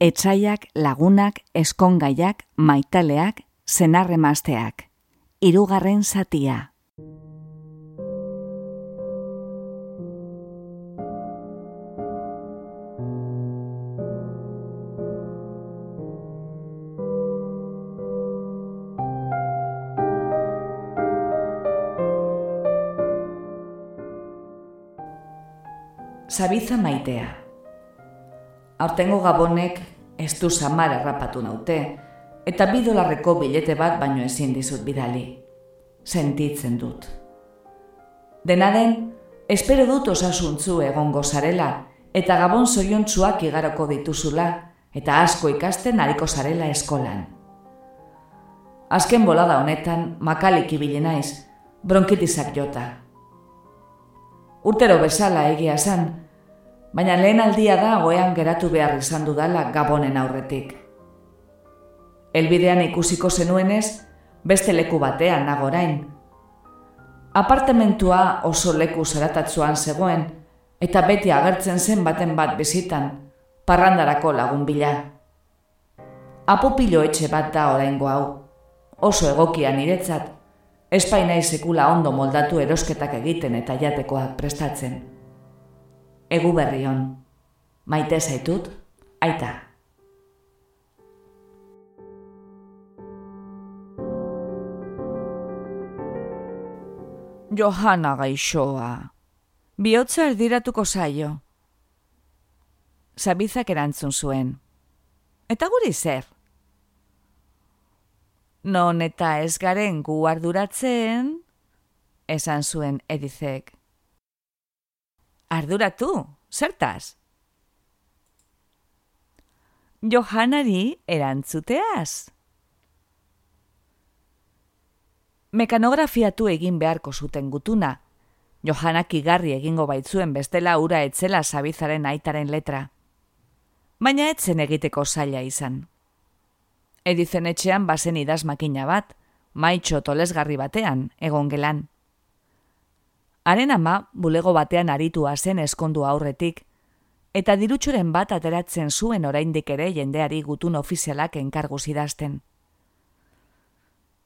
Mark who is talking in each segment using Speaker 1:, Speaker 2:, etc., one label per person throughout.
Speaker 1: Etxaiak, lagunak, eskongaiak, maitaleak, zenarremazteak. Hirugarren zatia. Zabiza maitea. Aurtengo gabonek ez du samar errapatu naute, eta bidolarreko bilete bat baino ezin dizut bidali. Sentitzen dut. Dena den, espero dut osasuntzu egongo zarela, eta gabon zoiontzuak igaroko dituzula, eta asko ikasten hariko zarela eskolan. Azken bolada honetan, makalik ibili naiz, bronkitizak jota. Urtero bezala egia zan, baina lehen aldia da goean geratu behar izan dudala gabonen aurretik. Elbidean ikusiko zenuenez, beste leku batean nagorain. Apartementua oso leku zeratatzuan zegoen, eta beti agertzen zen baten bat bizitan, parrandarako lagun bila. Apopilo etxe bat da oraingo hau, oso egokia niretzat, espainai sekula ondo moldatu erosketak egiten eta jatekoak prestatzen egu berrion. Maite zaitut, aita. Johanna gaixoa. Biotza erdiratuko zaio. Zabizak erantzun zuen. Eta guri zer? Non eta ez garen gu arduratzen, esan zuen edizek. Arduratu, zertaz? Johannari erantzuteaz. Mekanografiatu egin beharko zuten gutuna. Johanak igarri egingo baitzuen bestela ura etzela zabizaren aitaren letra. Baina etzen egiteko zaila izan. Edizen etxean bazen idaz makina bat, maitxo tolesgarri batean, egon gelan. Haren ama bulego batean aritua zen eskondu aurretik, eta dirutxuren bat ateratzen zuen oraindik ere jendeari gutun ofizialak enkargu zidazten.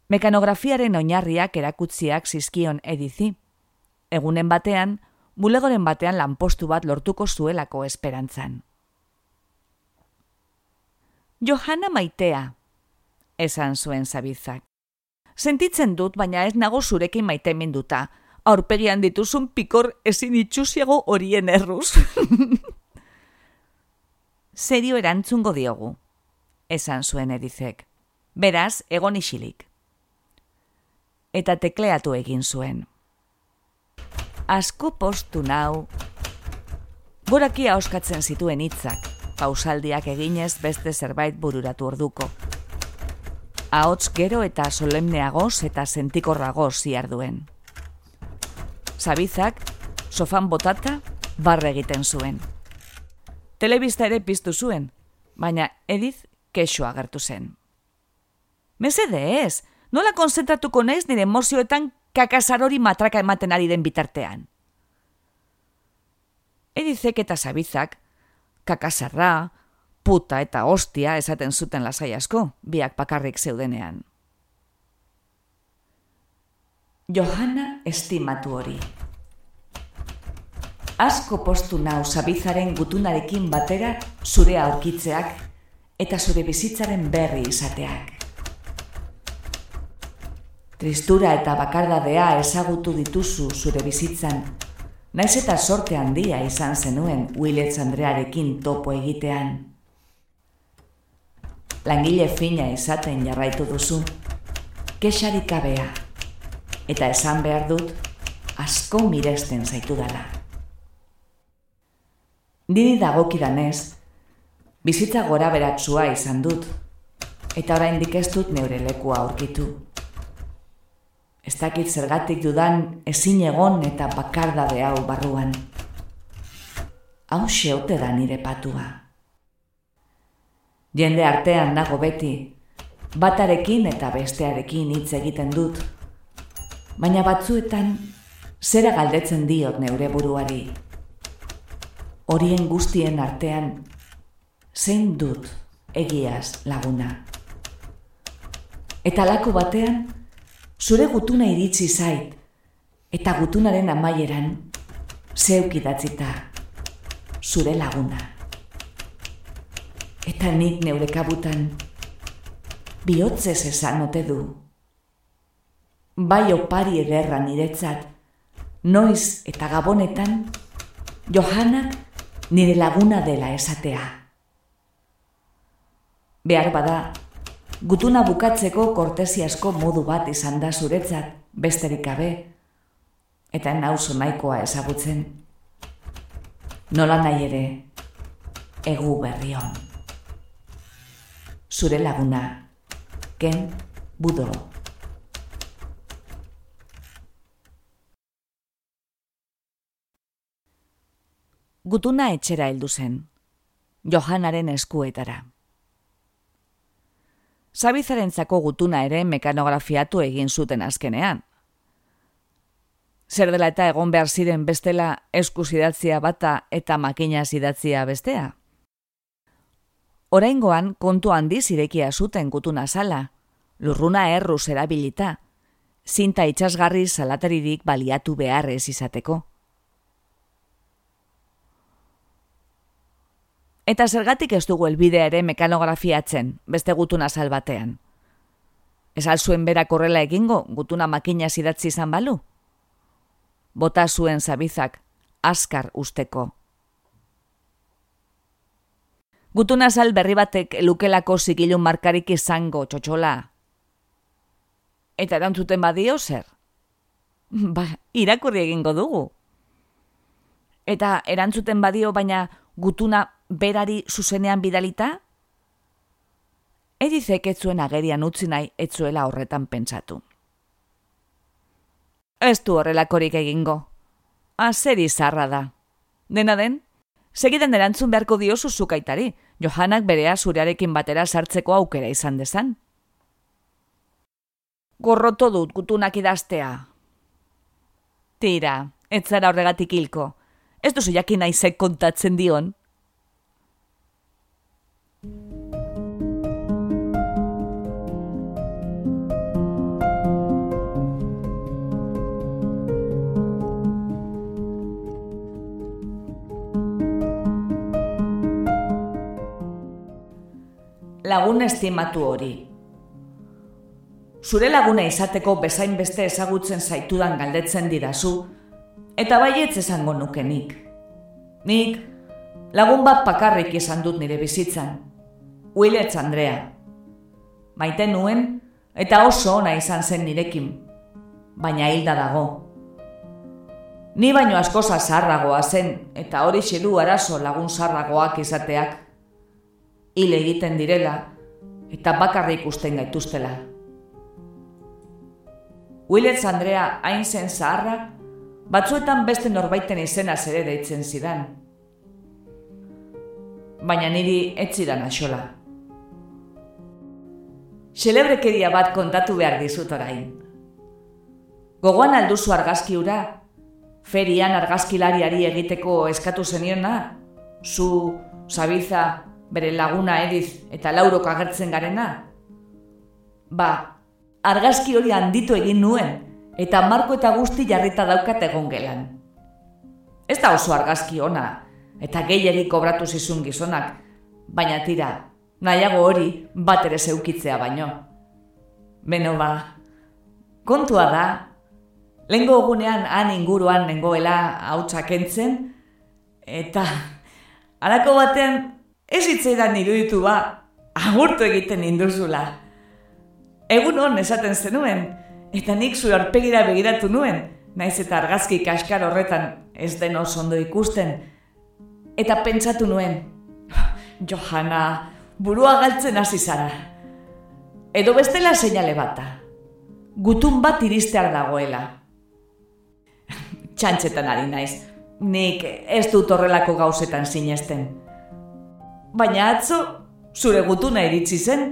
Speaker 1: Mekanografiaren oinarriak erakutziak zizkion edizi. Egunen batean, bulegoren batean lanpostu bat lortuko zuelako esperantzan. Johanna maitea, esan zuen zabizak. Sentitzen dut, baina ez nago zurekin maite minduta, aurpegian dituzun pikor ezin itxusiago horien erruz. Serio erantzungo diogu, esan zuen edizek. Beraz, egon isilik. Eta tekleatu egin zuen. Asko postu nau. Gorakia oskatzen zituen hitzak, pausaldiak eginez beste zerbait bururatu orduko. Ahots gero eta solemneagoz eta sentikorragoz ziarduen. Duen. Zabizak, sofan botata, barre egiten zuen. Telebista ere piztu zuen, baina ediz kexo agertu zen. Mesede ez, nola konzentratuko naiz nire emozioetan kakasarori matraka ematen ari den bitartean. Edizek eta zabizak, kakasarra, puta eta ostia esaten zuten lasai asko, biak bakarrik zeudenean. Johanna estimatu hori. Asko postu nau zabizaren gutunarekin batera zure aurkitzeak eta zure bizitzaren berri izateak. Tristura eta bakardadea ezagutu dituzu zure bizitzan, naiz eta sorte handia izan zenuen Willetz Andrearekin topo egitean. Langile fina izaten jarraitu duzu, kexarik abea eta esan behar dut asko miresten zaitu dela. Niri dagokidanez, bizitza gora beratzua izan dut, eta oraindik ez dut neure lekua aurkitu. Ez dakit zergatik dudan ezin egon eta bakardade hau barruan. Hau xeote da nire patua. Jende artean nago beti, batarekin eta bestearekin hitz egiten dut, baina batzuetan zera galdetzen diot neure buruari. Horien guztien artean, zein dut egiaz laguna. Eta lako batean, zure gutuna iritsi zait, eta gutunaren amaieran, zeukidatzita, zure laguna. Eta nik neure kabutan, bihotzez esan ote du. Bai opari ederra niretzat, noiz eta gabonetan, Johanak nire laguna dela esatea. Behar bada, gutuna bukatzeko kortesiasko modu bat izan da zuretzat, besterik gabe, eta nauzu nahikoa ezagutzen. Nola nahi ere, egu berrion. Zure laguna, ken budo. Gutuna etxera heldu zen, Johanaren eskuetara. Zabizarentzako gutuna ere mekanografiatu egin zuten azkenean. Zer dela eta egon behar ziren bestela eskuzidatzia bata eta makina zidatzia bestea? Oraingoan kontu handi zirekia zuten gutuna sala, lurruna erruz erabilita, zinta itxasgarri salataririk baliatu beharrez izateko. Eta zergatik ez dugu elbidea ere mekanografiatzen, beste gutuna salbatean. Ez alzuen berak horrela egingo, gutuna makina zidatzi izan balu? Bota zuen zabizak, askar usteko. Gutuna sal berri batek lukelako zigilun markarik izango txotxola. Eta erantzuten badio zer? Ba, irakurri egingo dugu. Eta erantzuten badio baina gutuna berari zuzenean bidalita? Edizek ez zuen agerian utzi nahi etzuela horretan pentsatu. Ez du horrelakorik egingo. Azeri zarra da. Dena den, segidan erantzun beharko dio zuzukaitari, Johanak berea zurearekin batera sartzeko aukera izan dezan. Gorroto dut gutunak idaztea. Tira, ez zara horregatik hilko. Ez duzu jakin naizek kontatzen dion. Lagun estimatu hori. Zure laguna izateko bezain beste ezagutzen zaitudan galdetzen didazu, eta baietz esango nuke nik. Lagun bat pakarrik izan dut nire bizitzan. Willetz Andrea. Maite nuen, eta oso ona izan zen nirekin, baina hilda dago. Ni baino asko zaharragoa zen, eta hori xedu arazo lagun zarragoak izateak hil egiten direla eta bakarri ikusten gaituztela. Willetz Andrea hain zen zaharra, batzuetan beste norbaiten izena ere deitzen zidan. Baina niri ez zidan axola. Xelebrekeria bat kontatu behar dizut orain. Gogoan alduzu argazki ura, ferian argazkilariari egiteko eskatu zeniona, zu, Sabiza, bere laguna ediz eta laurok agertzen garena? Ba, argazki hori handitu egin nuen, eta marko eta guzti jarrita daukat egon gelan. Ez da oso argazki ona, eta gehierik kobratu zizun gizonak, baina tira, nahiago hori bat ere zeukitzea baino. Beno ba, kontua da, lengo egunean han inguruan nengoela hautsak entzen, eta alako baten Ez hitzeidan iruditu ba, agurtu egiten induzula. Egun hon esaten zenuen, eta nik zu arpegira begiratu nuen, naiz eta argazki kaskar horretan ez den oso ondo ikusten. Eta pentsatu nuen, Johana, burua galtzen hasi zara. Edo bestela seinale bata. Gutun bat iristear dagoela. Txantxetan ari naiz, nik ez dut horrelako gauzetan sinesten baina atzo zure gutuna iritsi zen.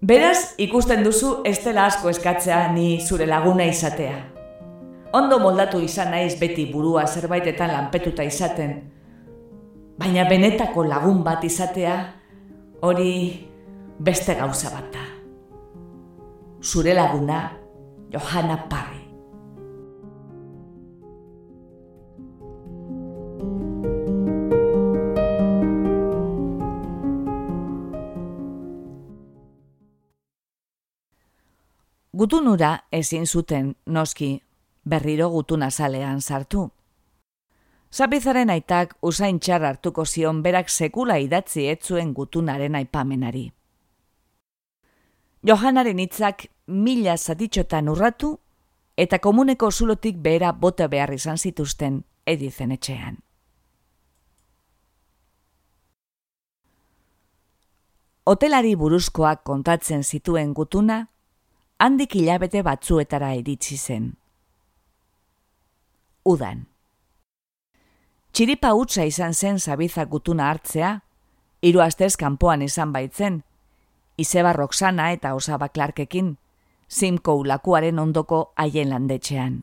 Speaker 1: Beraz, ikusten duzu ez dela asko eskatzea ni zure laguna izatea. Ondo moldatu izan naiz beti burua zerbaitetan lanpetuta izaten. baina benetako lagun bat izatea, hori beste gauza bat da. Zure laguna, Johanna Parry. Gutunura ezin zuten noski berriro gutun azalean sartu. Zabizaren aitak usain txar hartuko zion berak sekula idatzi etzuen gutunaren aipamenari. Johanaren hitzak mila zatitxotan urratu eta komuneko zulotik behera bota behar izan zituzten edizen etxean. Hotelari buruzkoak kontatzen zituen gutuna, handik hilabete batzuetara iritsi zen udan. Txiripa utza izan zen zabizak gutuna hartzea, hiru astez kanpoan izan baitzen, izeba Roxana eta osaba Clarkekin, zimko ulakuaren ondoko haien landetxean.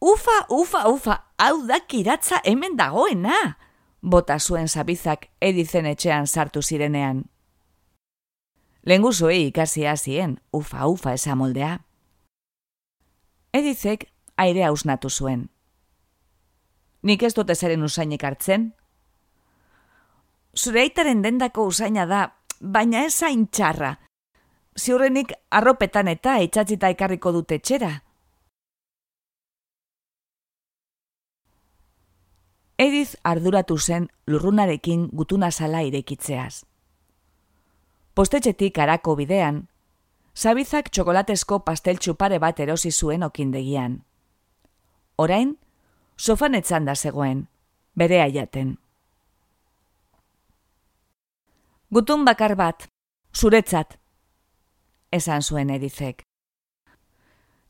Speaker 1: Ufa, ufa, ufa, hau da kiratza hemen dagoena, bota zuen zabizak edizen etxean sartu zirenean. Lengu zuei ikasi hasien, ufa ufa esa moldea. Edizek aire ausnatu zuen. Nik ez dute zaren usainik hartzen? Zure aitaren dendako usaina da, baina ez hain txarra. Ziurrenik arropetan eta itxatzita ekarriko dute txera. Ediz arduratu zen lurrunarekin gutuna sala irekitzeaz. Postetxetik arako bidean, Zabizak txokolatesko pastel txupare bat erosi zuen okindegian. Orain, sofan etzan da zegoen, bere aiaten. Gutun bakar bat, zuretzat, esan zuen edizek.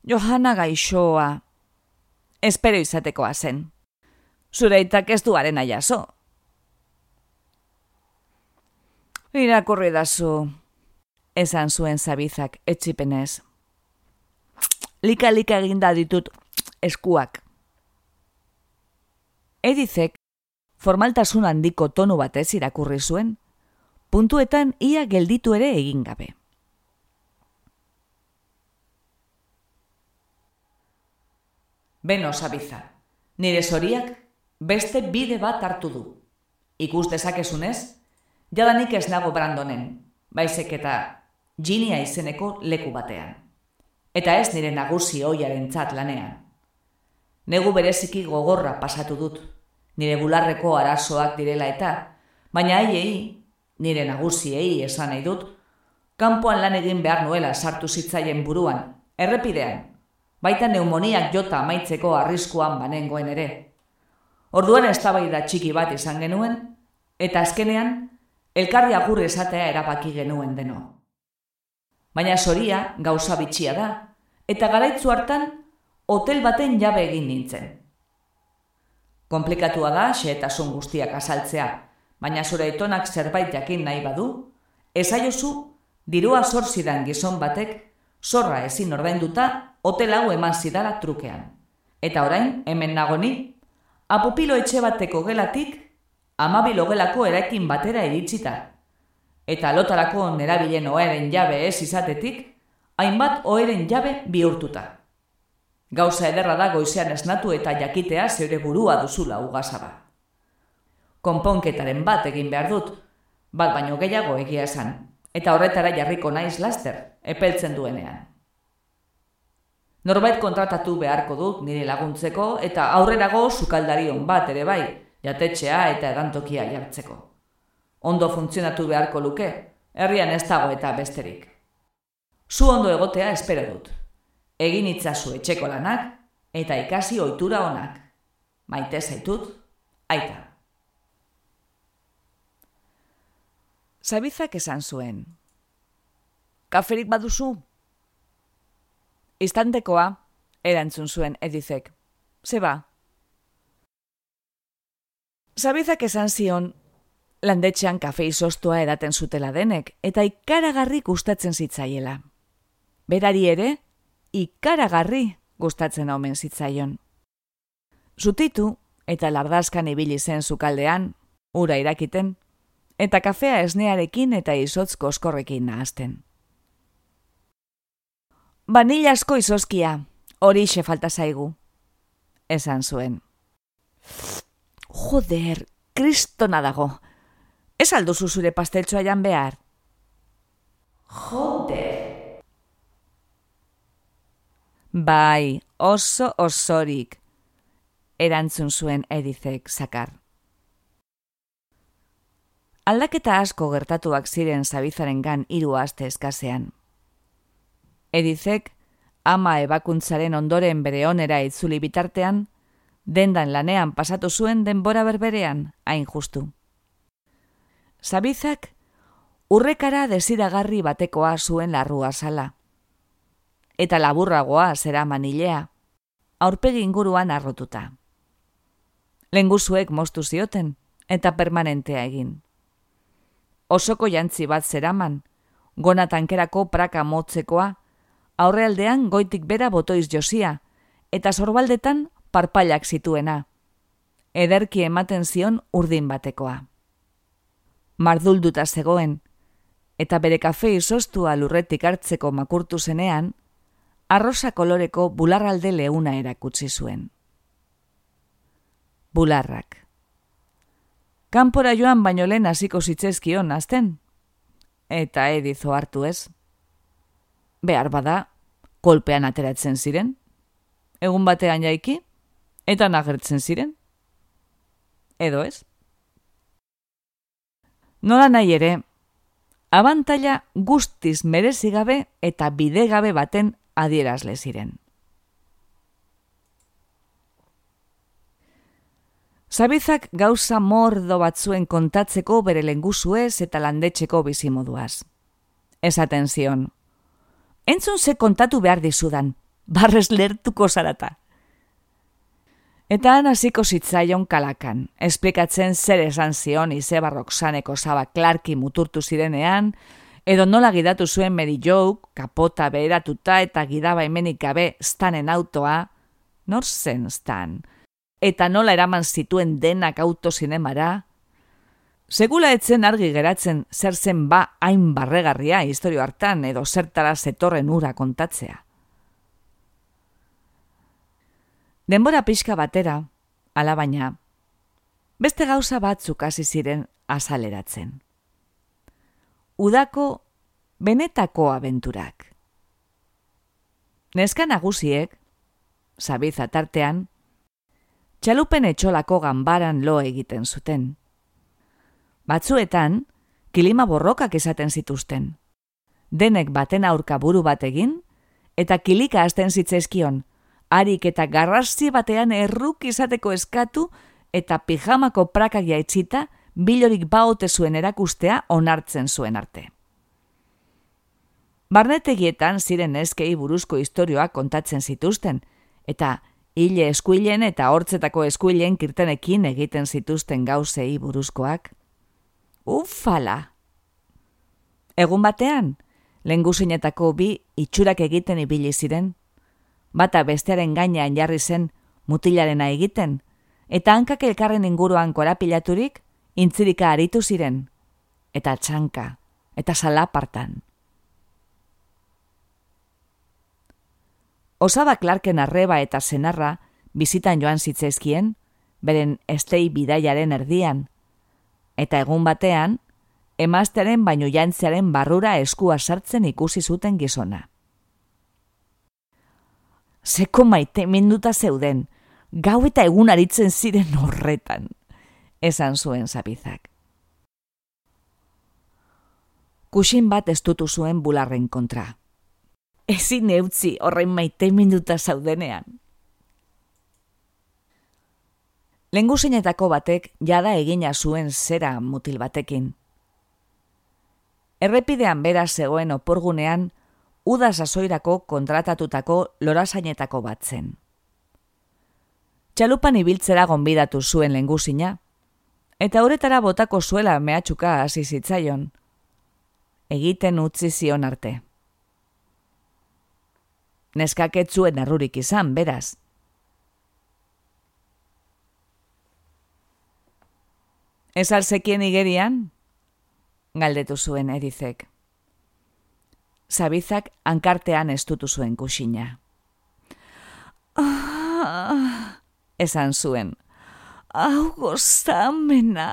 Speaker 1: Johanna gaixoa, espero izatekoa zen. Zureitak ez duaren aiazo, Irakurri da zu, esan zuen zabizak etxipenez. Lika-lika eginda ditut eskuak. Edizek, formaltasun handiko tonu batez irakurri zuen, puntuetan ia gelditu ere egin gabe. Beno, Zabiza, nire zoriak beste bide bat hartu du. Ikus dezakezunez, Jadanik ez nago brandonen, baizek eta ginia izeneko leku batean. Eta ez nire nagusi oiaren txat lanean. Negu bereziki gogorra pasatu dut, nire bularreko arazoak direla eta, baina haiei, nire nagusiei esan nahi dut, kanpoan lan egin behar nuela sartu zitzaien buruan, errepidean, baita neumoniak jota amaitzeko arriskuan banengoen ere. Orduan ez txiki bat izan genuen, eta azkenean, elkarri agur esatea erabaki genuen deno. Baina soria gauza bitxia da, eta garaitzu hartan hotel baten jabe egin nintzen. Komplikatua da xeetasun guztiak azaltzea, baina zure etonak zerbait jakin nahi badu, ezaiozu dirua zor zidan gizon batek zorra ezin ordainduta hotel hau eman zidara trukean. Eta orain, hemen nagoni, apopilo etxe bateko gelatik amabi logelako eraikin batera iritsita. Eta lotarako nerabilen oeren jabe ez izatetik, hainbat oeren jabe bihurtuta. Gauza ederra da goizean esnatu eta jakitea zeure burua duzula ugazaba. Konponketaren bat egin behar dut, bat baino gehiago egia esan, eta horretara jarriko naiz laster, epeltzen duenean. Norbait kontratatu beharko dut nire laguntzeko eta aurrerago sukaldarion bat ere bai, jatetxea eta edantokia jartzeko. Ondo funtzionatu beharko luke, herrian ez dago eta besterik. Zu ondo egotea espero dut. Egin itzazu etxeko lanak eta ikasi ohitura onak. Maite zaitut, aita. Zabizak esan zuen. Kaferik baduzu? Istantekoa, erantzun zuen edizek. Zeba, Zabizak esan zion, landetxean kafe izostua edaten zutela denek, eta ikaragarri gustatzen zitzaiela. Berari ere, ikaragarri gustatzen omen zitzaion. Zutitu eta lardaskan ibili zen zukaldean, ura irakiten, eta kafea esnearekin eta izotz koskorrekin nahazten. Banila asko izoskia, hori falta zaigu, esan zuen. Joder, kristona dago, ez alduzu zure pasteltsoa jan behar? Joder! Bai, oso osorik, erantzun zuen edizek zakar. Aldaketa asko gertatuak ziren zabizaren gan iru aste eskasean. Edizek, ama ebakuntzaren ondoren bere onera itzuli bitartean, dendan lanean pasatu zuen denbora berberean, hain justu. Zabizak, urrekara desiragarri batekoa zuen larrua sala. Eta laburragoa zera manilea, aurpegi inguruan arrotuta. Lenguzuek moztu zioten, eta permanentea egin. Osoko jantzi bat zeraman, gona tankerako praka motzekoa, aurrealdean goitik bera botoiz josia, eta zorbaldetan parpailak zituena. Ederki ematen zion urdin batekoa. Mardulduta zegoen, eta bere kafe izostua lurretik hartzeko makurtu zenean, arrosa koloreko bularralde leuna erakutsi zuen bularrak. Kanpora joan baino lehen hasiko zitzezkion azten. Eta edizo hartu ez. Behar bada, kolpean ateratzen ziren. Egun batean jaiki, eta nagertzen ziren. Edo ez? Nola nahi ere, abantaila guztiz merezigabe eta bidegabe baten adierazle ziren. Zabizak gauza mordo batzuen kontatzeko bere lenguzuez eta landetxeko bizimoduaz. Ez atenzion. Entzun ze kontatu behar dizudan, barrez lertuko zarata. Eta hasiko zitzaion kalakan, esplikatzen zer esan zion izeba Roxaneko zaba Clarki muturtu zirenean, edo nola gidatu zuen Mary Joke, kapota beheratuta eta gidaba emenik gabe stanen autoa, nor zen stan, eta nola eraman zituen denak autozinemara, segula etzen argi geratzen zer zen ba hain barregarria historio hartan edo zertara zetorren ura kontatzea. Denbora pixka batera, alabaina, beste gauza batzuk hasi ziren azaleratzen. Udako benetako abenturak. Neska nagusiek, zabiza tartean, txalupen etxolako ganbaran lo egiten zuten. Batzuetan, kilima borrokak esaten zituzten. Denek baten aurka buru bat egin, eta kilika hasten zitzezkion, harik eta garrasi batean erruk izateko eskatu eta pijamako prakak jaitsita, bilorik baote zuen erakustea onartzen zuen arte. Barnetegietan ziren eskei buruzko historioak kontatzen zituzten, eta hile eskuilen eta hortzetako eskuilen kirtenekin egiten zituzten gauzei buruzkoak. Ufala! Egun batean, lenguzinetako bi itxurak egiten ibili ziren, bata bestearen gainean jarri zen mutilarena egiten, eta hankak elkarren inguruan korapilaturik, intzirika aritu ziren, eta txanka, eta salapartan. Osaba Clarken arreba eta senarra bizitan joan zitzezkien, beren estei bidaiaren erdian. Eta egun batean, emaztearen baino jantzearen barrura eskua sartzen ikusi zuten gizona. Zeko maite minduta zeuden, gau eta egun aritzen ziren horretan, esan zuen zapizak. Kusin bat estutu zuen bularren kontra ezin eutzi horrein maite minuta zaudenean. Lenguzinetako batek jada egina zuen zera mutil batekin. Errepidean bera zegoen oporgunean, uda sasoirako kontratatutako lorasainetako bat zen. Txalupan ibiltzera gonbidatu zuen lenguzina, eta horretara botako zuela mehatxuka hasi zitzaion, egiten utzi zion arte. neskaketzuen errurik izan, beraz. Ez alzekien igerian? Galdetu zuen edizek. Zabizak ankartean estutu zuen kusina. Ah, esan zuen. Hau gozamena.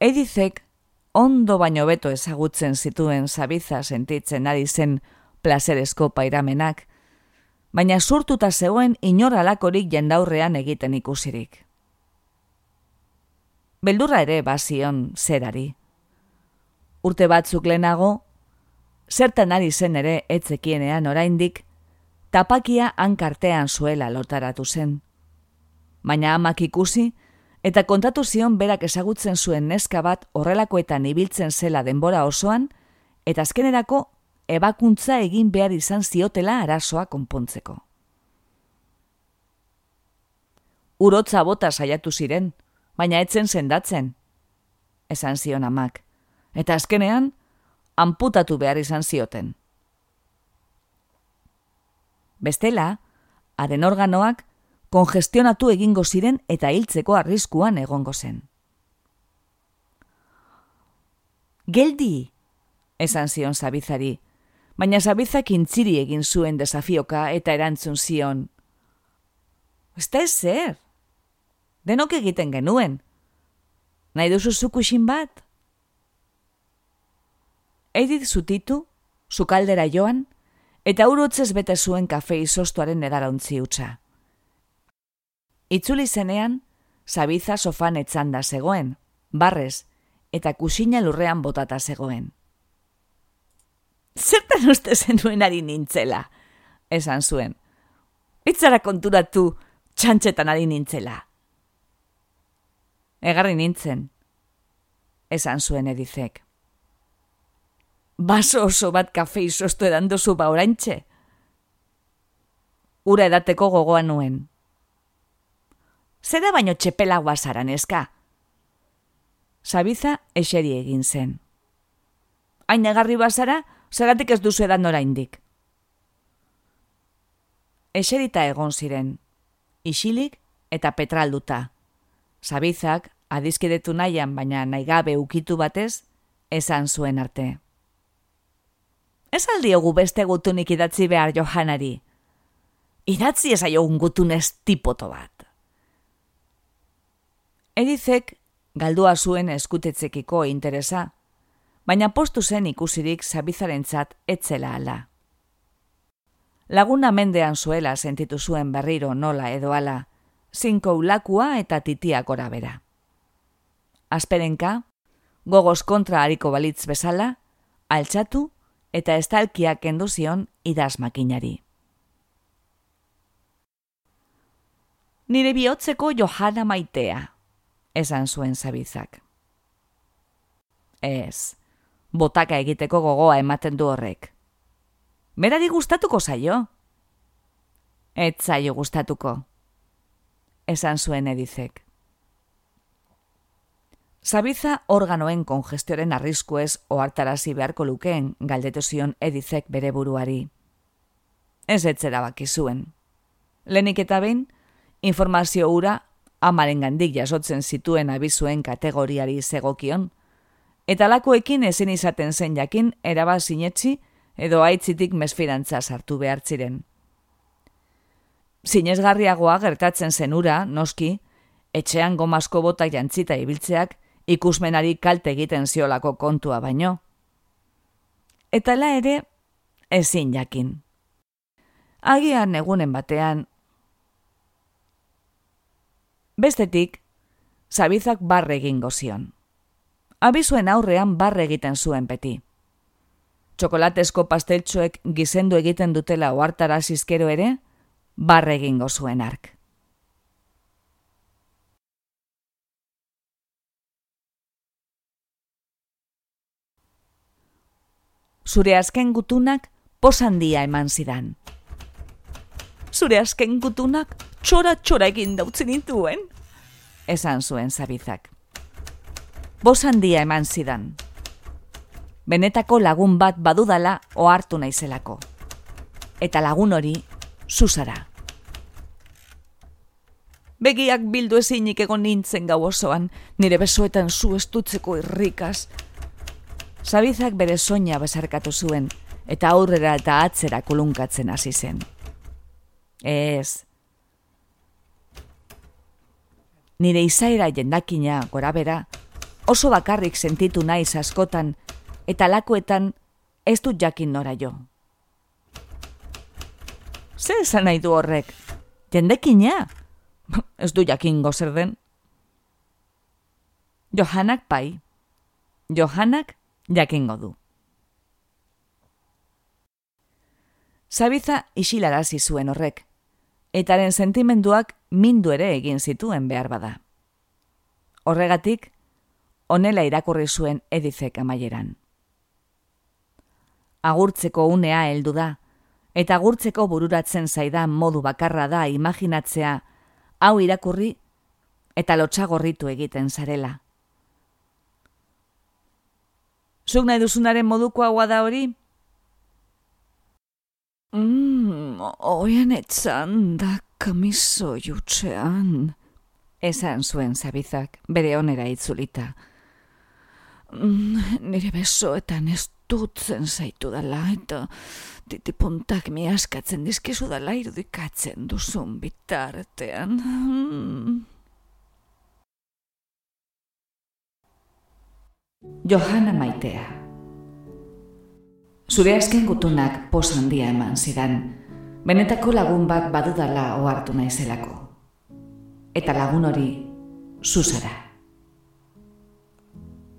Speaker 1: Edizek ondo baino beto ezagutzen zituen zabiza sentitzen ari zen plazerezko pairamenak, baina surtuta zegoen inoralakorik jendaurrean egiten ikusirik. Beldurra ere bazion zerari. Urte batzuk lehenago, zertan ari zen ere etzekienean oraindik, tapakia hankartean zuela lotaratu zen. Baina amak ikusi, eta kontatu zion berak ezagutzen zuen neska bat horrelakoetan ibiltzen zela denbora osoan, eta azkenerako ebakuntza egin behar izan ziotela arazoa konpontzeko. Urotza bota saiatu ziren, baina etzen sendatzen, esan zion amak, eta azkenean, amputatu behar izan zioten. Bestela, haren organoak kongestionatu egingo ziren eta hiltzeko arriskuan egongo zen. Geldi, esan zion zabizari, baina zabizak intziri egin zuen desafioka eta erantzun zion. Ez da ez zer, denok egiten genuen, nahi duzu zukusin bat? Edith zutitu, zukaldera joan, eta urotzez bete zuen kafe izostuaren edarauntzi utza. Itzuli zenean, zabiza sofan etzanda zegoen, barrez, eta kusina lurrean botata zegoen. Zertan uste zenuen ari nintzela, esan zuen. Itzara konturatu txantxetan ari nintzela. Egarri nintzen, esan zuen edizek. Baso oso bat kafe izostu edan dozu ba oraintxe. Ura edateko gogoa nuen, zera baino txepela guazaran eska. Sabiza eseri egin zen. Hain egarri bazara, zeratik ez duzu edan nora indik. Eserita egon ziren, isilik eta petralduta. Sabizak, adizkidetu nahian baina naigabe ukitu batez, esan zuen arte. Ez aldiogu beste gutunik idatzi behar johanari. Idatzi ez aio gutunez tipoto bat. Edizek galdua zuen eskutetzekiko interesa, baina postu zen ikusirik zabizarentzat etzela ala. Laguna mendean zuela sentitu zuen berriro nola edo ala, zinko ulakua eta titiak ora bera. Asperenka, gogoz kontra hariko balitz bezala, altxatu eta estalkiak enduzion idaz makinari. Nire bihotzeko johana maitea, esan zuen zabizak. Ez, botaka egiteko gogoa ematen du horrek. Berari gustatuko zaio? Ez zaio gustatuko, esan zuen edizek. Zabiza organoen kongestioren arrisku ez oartarazi beharko lukeen galdetu zion edizek bere buruari. Ez etzera baki zuen. Lenik eta behin, informazio ura amaren gandik jasotzen zituen abizuen kategoriari zegokion, eta lakoekin ezin izaten zen jakin eraba sinetzi edo aitzitik mesfirantza sartu behar ziren. Zinezgarriagoa gertatzen zenura, noski, etxean gomazko bota jantzita ibiltzeak ikusmenari kalte egiten ziolako kontua baino. Eta la ere, ezin jakin. Agian egunen batean, Bestetik, zabizak barre egin gozion. Abizuen aurrean barre egiten zuen beti. Txokolatezko pasteltxoek gizendu egiten dutela oartara zizkero ere, barre egin gozuen ark. Zure azken gutunak posandia eman zidan. Zure azken gutunak txora txora egin dautzen intuen esan zuen zabizak. Bosan dia eman zidan. benetako lagun bat badudala ohartu naizelako. Eta lagun hori, zuzara. Begiak bildu ezinik egon nintzen gau osoan, nire besoetan zu estutzeko irrikaz. Sabizak bere soina besarkatu zuen, eta aurrera eta atzera kulunkatzen hasi zen. Ez. Nire izaera jendakina gora bera, oso bakarrik sentitu naiz askotan, eta lakuetan ez dut jakin nora jo. Zer esan nahi du horrek? Jendekina? Ez du jakin gozer den? Johanak pai. Johanak jakingo du. Zabiza isilarazi zuen horrek, etaren sentimenduak mindu ere egin zituen behar bada. Horregatik, onela irakurri zuen edizek amaieran agurtzeko unea heldu da, eta agurtzeko bururatzen zaidan modu bakarra da imaginatzea hau irakurri eta lotxagorritu egiten zarela. Zuk nahi duzunaren moduko hau da hori? Mm, oian etzan da kamiso jutxean. Esan zuen zabizak, bere onera itzulita. Mm, nire besoetan ez dutzen zaitu dela, eta titipuntak mi askatzen dizkizu dela irudikatzen duzun bitartean. Johanna maitea Zure azken gutunak pos handia eman zidan, benetako lagun bat badudala ohartu naizelako. Eta lagun hori, zuzara.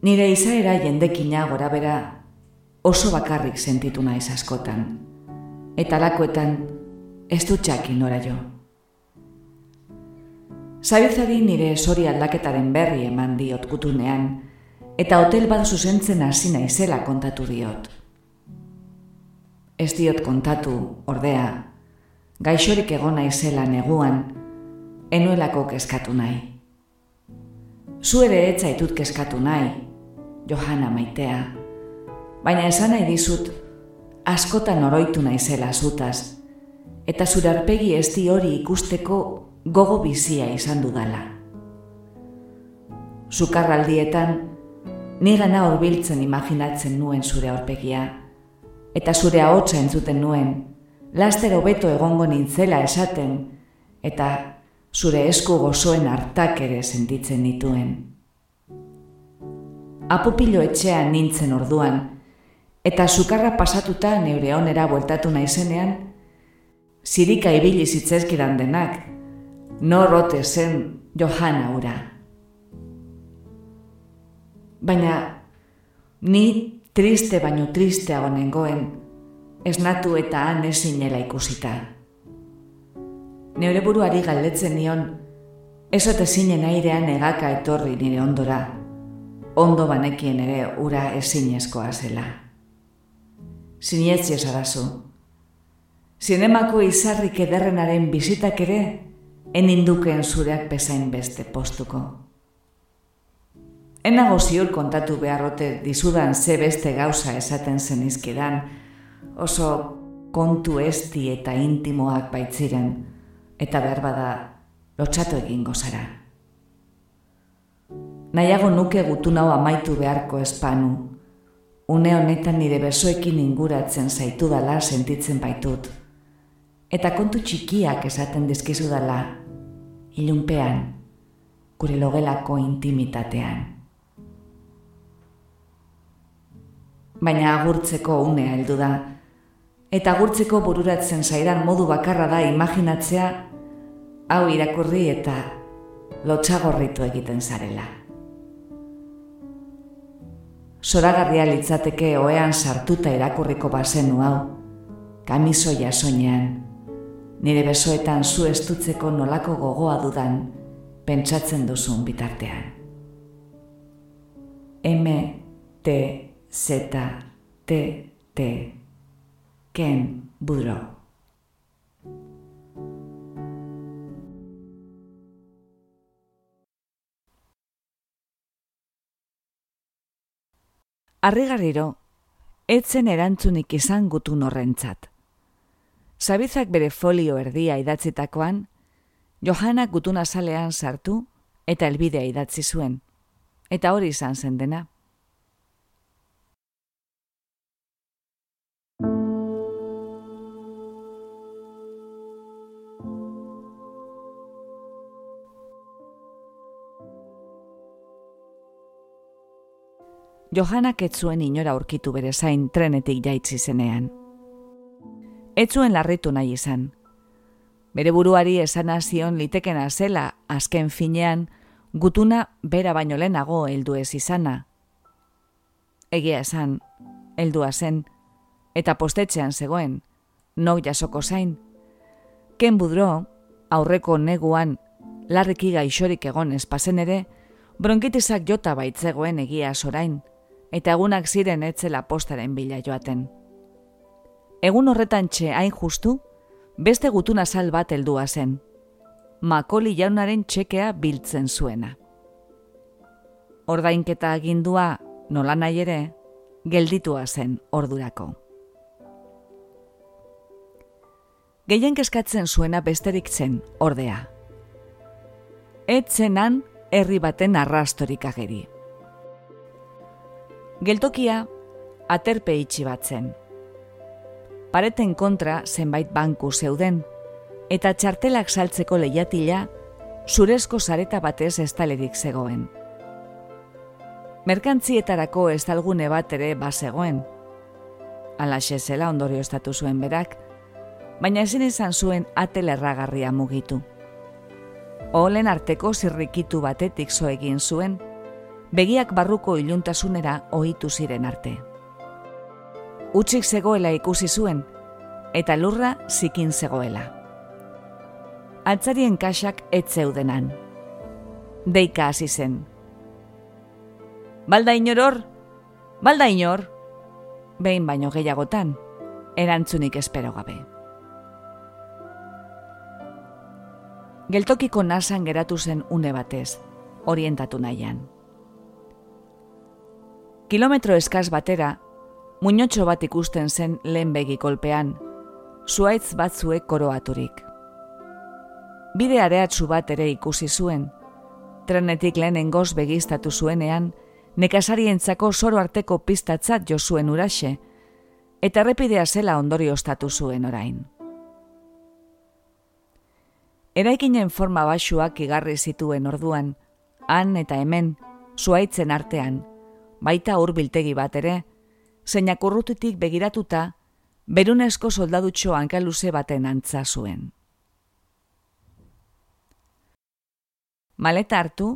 Speaker 1: Nire izaera jendekina gora bera oso bakarrik sentitu naiz askotan. Eta lakoetan ez dut txakin nora jo. Zabizari nire sori aldaketaren berri eman diot gutunean, eta hotel bat zuzentzen hasi naizela kontatu diot. Ez diot kontatu, ordea, gaixorik egon naizela neguan, enuelako kezkatu nahi. Zu ere etzaitut kezkatu nahi, Johanna maitea, baina esan nahi dizut, askotan oroitu naizela zutaz, eta zure arpegi esti hori ikusteko gogo bizia izan dudala. Zukarraldietan, nigana horbiltzen imaginatzen nuen zure aurpegia, eta zure ahotsa entzuten nuen, laster hobeto egongo nintzela esaten, eta zure esku gozoen hartak ere sentitzen nituen. Apupilo etxean nintzen orduan, eta sukarra pasatuta neure onera bueltatu naizenean, zirika ibili zitzezkidan denak, norrote zen Johanna ura. Baina, ni triste baino tristeago nengoen, esnatu eta han ezinela ikusita. Neure buruari galdetzen nion, ezote zinen airean egaka etorri nire ondora, ondo banekien ere ura ezinezkoa zela sinietzi esadazu. Zinemako izarrik ederrenaren bizitak ere, eninduken zureak bezain beste postuko. Enago ziur kontatu beharrote dizudan ze beste gauza esaten zenizkidan, oso kontu esti eta intimoak baitziren, eta behar bada lotxatu egingo zara. Nahiago nuke gutunau amaitu beharko espanu, une honetan nire besoekin inguratzen zaitu dala sentitzen baitut. Eta kontu txikiak esaten dizkizu dala, ilunpean, gure logelako intimitatean. Baina agurtzeko unea heldu da, eta agurtzeko bururatzen zaidan modu bakarra da imaginatzea, hau irakurri eta lotxagorritu egiten zarela soragarria litzateke oean sartuta irakurriko bazenu hau, kamisoia soinean, nire besoetan zu estutzeko nolako gogoa dudan, pentsatzen duzun bitartean. M, T, Z, T, T, Ken, Budro. Arrigarriro, etzen erantzunik izan gutun horrentzat. Zabizak bere folio erdia idatzitakoan, Johanna gutuna salean sartu eta elbidea idatzi zuen. Eta hori izan zen dena. Johanak ez zuen inora aurkitu bere zain trenetik jaitzi zenean. Ez larritu nahi izan. Bere buruari esan zion litekena zela azken finean gutuna bera baino lehenago heldu ez izana. Egia esan, heldua zen, eta postetxean zegoen, nok jasoko zain. Ken budro, aurreko neguan, larriki gaixorik egon espazen ere, bronkitizak jota baitzegoen egia sorain eta egunak ziren etzela postaren bila joaten. Egun horretan txe hain justu, beste gutuna sal bat heldua zen. Makoli jaunaren txekea biltzen zuena. Ordainketa agindua, nola nahi ere, gelditua zen ordurako. Gehien keskatzen zuena besterik zen, ordea. Etzenan herri baten arrastorik ageri geltokia aterpe itxi batzen. Pareten kontra zenbait banku zeuden, eta txartelak saltzeko lehiatila zurezko zareta batez estalerik zegoen. Merkantzietarako ez dalgune bat ere bazegoen. Alaxe zela ondorio estatu zuen berak, baina ezin izan zuen atelerragarria mugitu. Olen arteko zirrikitu batetik zo egin zuen, begiak barruko iluntasunera ohitu ziren arte. Utsik zegoela ikusi zuen, eta lurra zikin zegoela. Altzarien kasak ez zeudenan. Deika hasi zen. Balda inoror? Balda inor? Behin baino gehiagotan, erantzunik espero gabe. Geltokiko nasan geratu zen une batez, orientatu nahian kilometro eskaz batera, muñotxo bat ikusten zen lehen kolpean, zuaitz batzue koroaturik. Bide areatzu bat ere ikusi zuen, trenetik lehen goz begiztatu zuenean, nekasarientzako soro arteko piztatzat jo zuen uraxe, eta errepidea zela ondorio ostatu zuen orain. Eraikinen forma basuak igarri zituen orduan, han eta hemen, zuaitzen artean, baita hurbiltegi bat ere, zeinak urrutitik begiratuta, berunesko soldadutxo hankaluze baten antza zuen. Maleta hartu,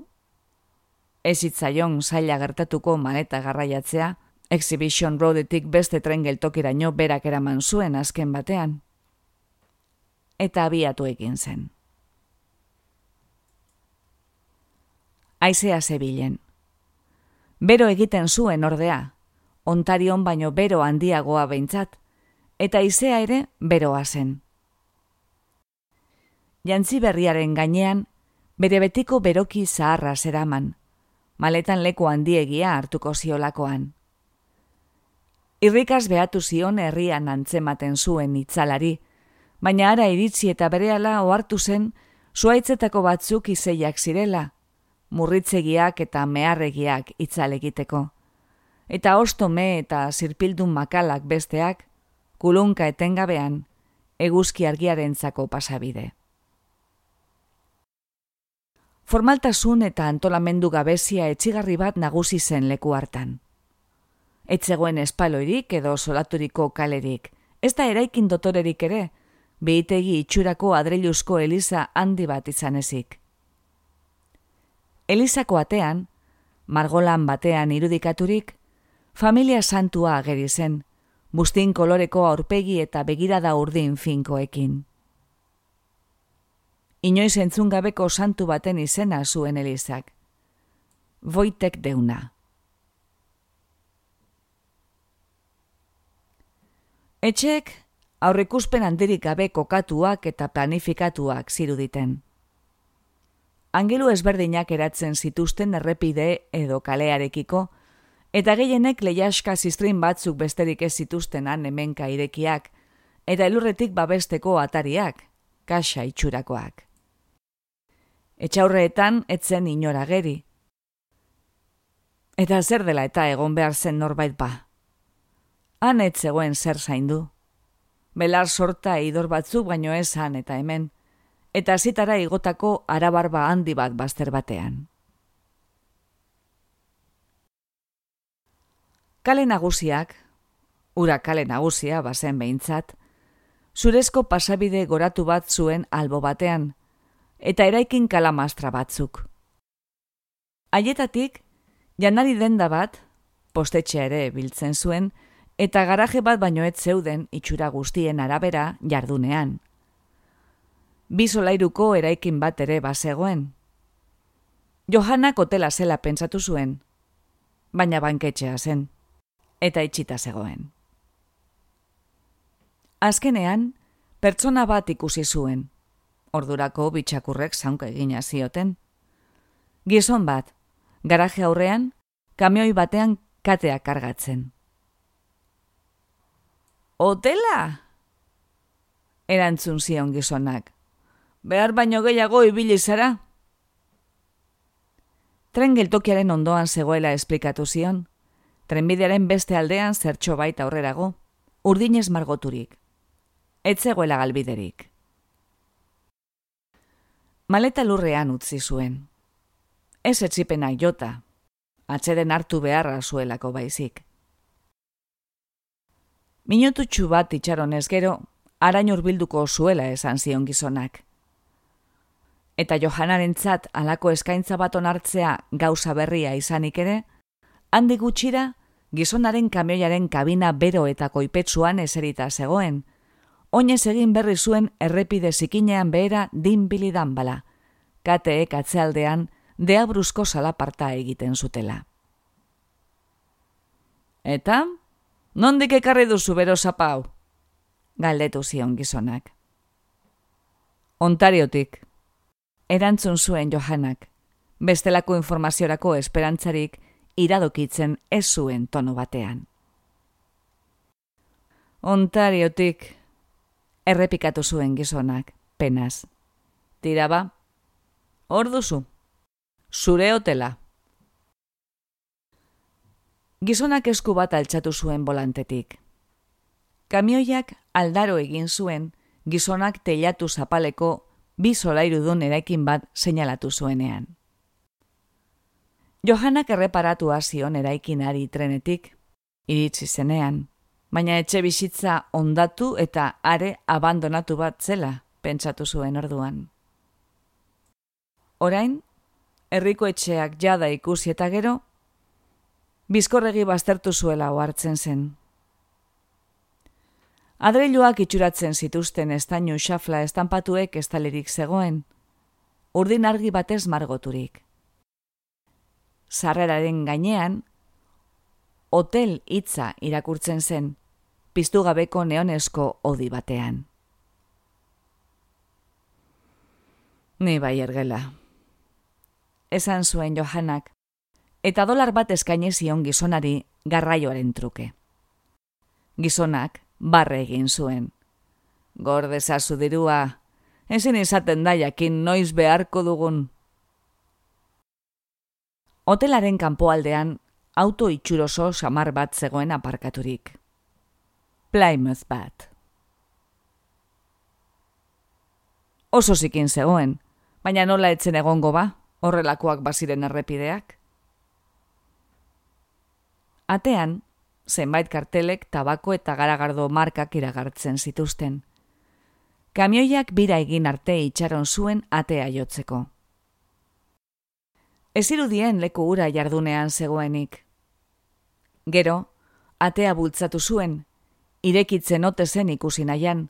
Speaker 1: ez itzaion zaila gertatuko maleta garraiatzea, Exhibition Roadetik beste tren geltokiraino berak eraman zuen azken batean. Eta abiatu egin zen. Aizea zebilen. Bero egiten zuen ordea, ontarion baino bero handiagoa behintzat, eta izea ere beroa zen. Jantzi berriaren gainean, bere betiko beroki zaharra zeraman, maletan leku handiegia hartuko ziolakoan. Irrikaz behatu zion herrian antzematen zuen itzalari, baina ara iritzi eta berehala ohartu zen zuaitzetako batzuk izeiak zirela, murritzegiak eta meharregiak itzal egiteko. Eta ostome eta zirpildun makalak besteak, kulunka etengabean, eguzki argiarentzako pasabide. Formaltasun eta antolamendu gabezia etxigarri bat nagusi zen leku hartan. Etzegoen espaloirik edo solaturiko kalerik, ez da eraikin dotorerik ere, behitegi itxurako adreiluzko eliza handi bat izan ezik. Elizako atean, margolan batean irudikaturik, familia santua ageri zen, bustin koloreko aurpegi eta begirada urdin finkoekin. Inoiz entzun gabeko santu baten izena zuen Elizak. Voitek deuna. Etxek, aurrikuspen handirik gabe kokatuak eta planifikatuak ziruditen angelu ezberdinak eratzen zituzten errepide edo kalearekiko, eta gehienek lehiaska ziztrin batzuk besterik ez zituztenan hemenka irekiak, eta elurretik babesteko atariak, kasa itxurakoak. Etxaurreetan etzen inora geri. Eta zer dela eta egon behar zen norbait ba. Han etzegoen zer zaindu. Belar sorta idor batzuk baino ez han eta hemen, eta zitara igotako arabarba handi bat bazter batean. Kale nagusiak, ura kale nagusia bazen behintzat, zurezko pasabide goratu bat zuen albo batean, eta eraikin kalamastra batzuk. Haietatik, janari denda bat, postetxe ere biltzen zuen, eta garaje bat baino ez zeuden itxura guztien arabera jardunean. Bi solairuko eraikin bat ere bazegoen. Johanak hotela zela pentsatu zuen, baina banketxea zen eta itxita zegoen. Azkenean, pertsona bat ikusi zuen, ordurako bitxakurrek zaunka egina zioten. Gizon bat, garaje aurrean, kamioi batean katea kargatzen. Hotela? Erantzun zion gizonak. Behar baino gehiago ibili zara? Tren geltokiaren ondoan zegoela esplikatu zion, trenbidearen beste aldean zertxo baita aurrerago, urdinez margoturik. Etzegoela galbiderik. Maleta lurrean utzi zuen. Ez etzipenak jota, atxeden hartu beharra zuelako baizik. Minututxu bat itxaronez gero, arain urbilduko zuela esan zion gizonak. Eta Johanaren tzat alako eskaintza bat onartzea gauza berria izanik ere, handi gutxira, gizonaren kamioiaren kabina bero eta koipetsuan eserita zegoen. Oinez egin berri zuen errepide zikinean behera din bilidan bala. Kateek atzealdean, dea brusko salaparta egiten zutela. Eta, nondik ekarri duzu bero zapau? Galdetu zion gizonak. Ontariotik. Erantzun zuen Johanak. Bestelako informaziorako esperantzarik iradokitzen ez zuen tono batean. Ontariotik, errepikatu zuen gizonak, penaz. Tira ba, hor duzu, zure hotela. Gizonak esku bat altxatu zuen bolantetik. Kamioiak aldaro egin zuen, gizonak telatu zapaleko bi solairu dun eraikin bat seinalatu zuenean. Johanak erreparatu zion eraikinari trenetik, iritsi zenean, baina etxe bizitza ondatu eta are abandonatu bat zela, pentsatu zuen orduan. Orain, herriko etxeak jada ikusi eta gero, bizkorregi baztertu zuela ohartzen zen. Adreiluak itxuratzen zituzten estainu xafla estampatuek estalerik zegoen, urdin argi batez margoturik sarreraren gainean, hotel hitza irakurtzen zen, piztu gabeko neonesko odi batean. Ni bai ergela. Esan zuen Johanak, eta dolar bat eskaini zion gizonari garraioaren truke. Gizonak barre egin zuen. Gorde zazu dirua, ezin izaten da jakin noiz beharko dugun Hotelaren kanpoaldean auto itxuroso samar bat zegoen aparkaturik. Plymouth bat. Oso zikin zegoen, baina nola etzen egongo ba, horrelakoak baziren errepideak. Atean, zenbait kartelek tabako eta garagardo markak iragartzen zituzten. Kamioiak bira egin arte itxaron zuen atea jotzeko. Ez irudien leku ura jardunean zegoenik. Gero, atea bultzatu zuen, irekitzen ote zen ikusi nahian,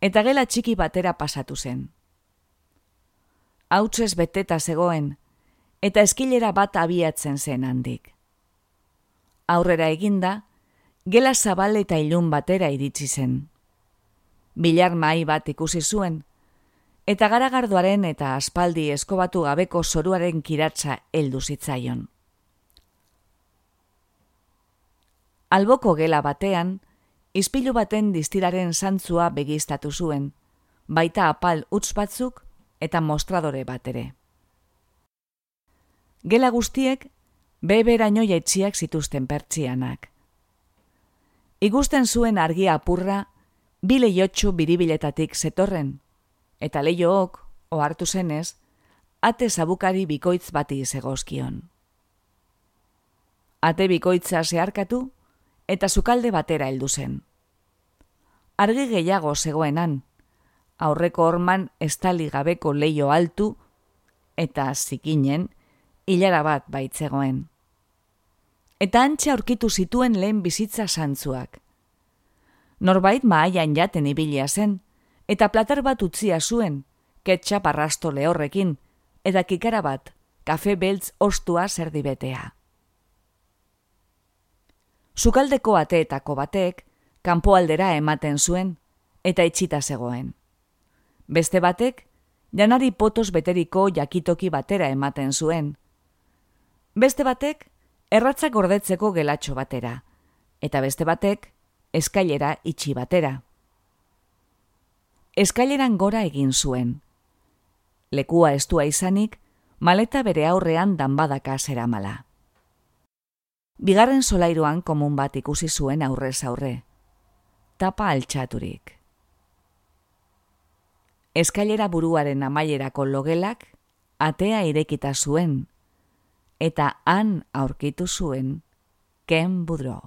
Speaker 1: eta gela txiki batera pasatu zen. Hautsez beteta zegoen, eta eskilera bat abiatzen zen handik. Aurrera eginda, gela zabal eta ilun batera iritsi zen. Bilar mai bat ikusi zuen, eta garagardoaren eta aspaldi eskobatu gabeko zoruaren kiratza heldu zitzaion. Alboko gela batean, izpilu baten distiraren zantzua begiztatu zuen, baita apal utz batzuk eta mostradore bat ere. Gela guztiek, beberaino jaitziak zituzten pertsianak. Igusten zuen argia apurra, bile jotxu biribiletatik zetorren, eta leiook, ohartu zenez, ate zabukari bikoitz bati zegozkion. Ate bikoitza zeharkatu, eta sukalde batera heldu zen. Argi gehiago zegoenan, aurreko orman estali gabeko leio altu, eta zikinen, hilara bat baitzegoen. Eta antxe aurkitu zituen lehen bizitza santzuak. Norbait maaian jaten ibilia zen, eta plater bat utzia zuen, ketxap arrasto lehorrekin, eta kikara bat, kafe beltz ostua zerdibetea. Zukaldeko ateetako batek, kanpoaldera ematen zuen, eta itxita zegoen. Beste batek, janari potos beteriko jakitoki batera ematen zuen. Beste batek, erratzak gordetzeko gelatxo batera, eta beste batek, eskailera itxi batera. Eskaileran gora egin zuen. Lekua estua izanik, maleta bere aurrean danbadaka zera mala. Bigarren solairuan komun bat ikusi zuen aurrez aurre. Tapa altxaturik. Eskailera buruaren amaierako logelak, atea irekita zuen, eta han aurkitu zuen, ken budro.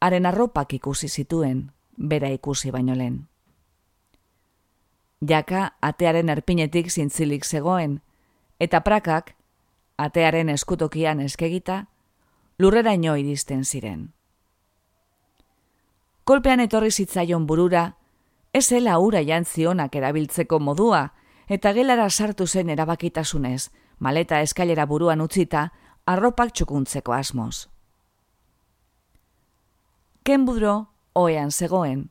Speaker 1: Haren arropak ikusi zituen, bera ikusi baino lehen. Jaka atearen erpinetik zintzilik zegoen, eta prakak atearen eskutokian eskegita, lurrera ino iristen ziren. Kolpean etorri zitzaion burura, ez ela ura jantzionak erabiltzeko modua, eta gelara sartu zen erabakitasunez, maleta eskailera buruan utzita, arropak txukuntzeko asmoz. Ken budro, oean zegoen,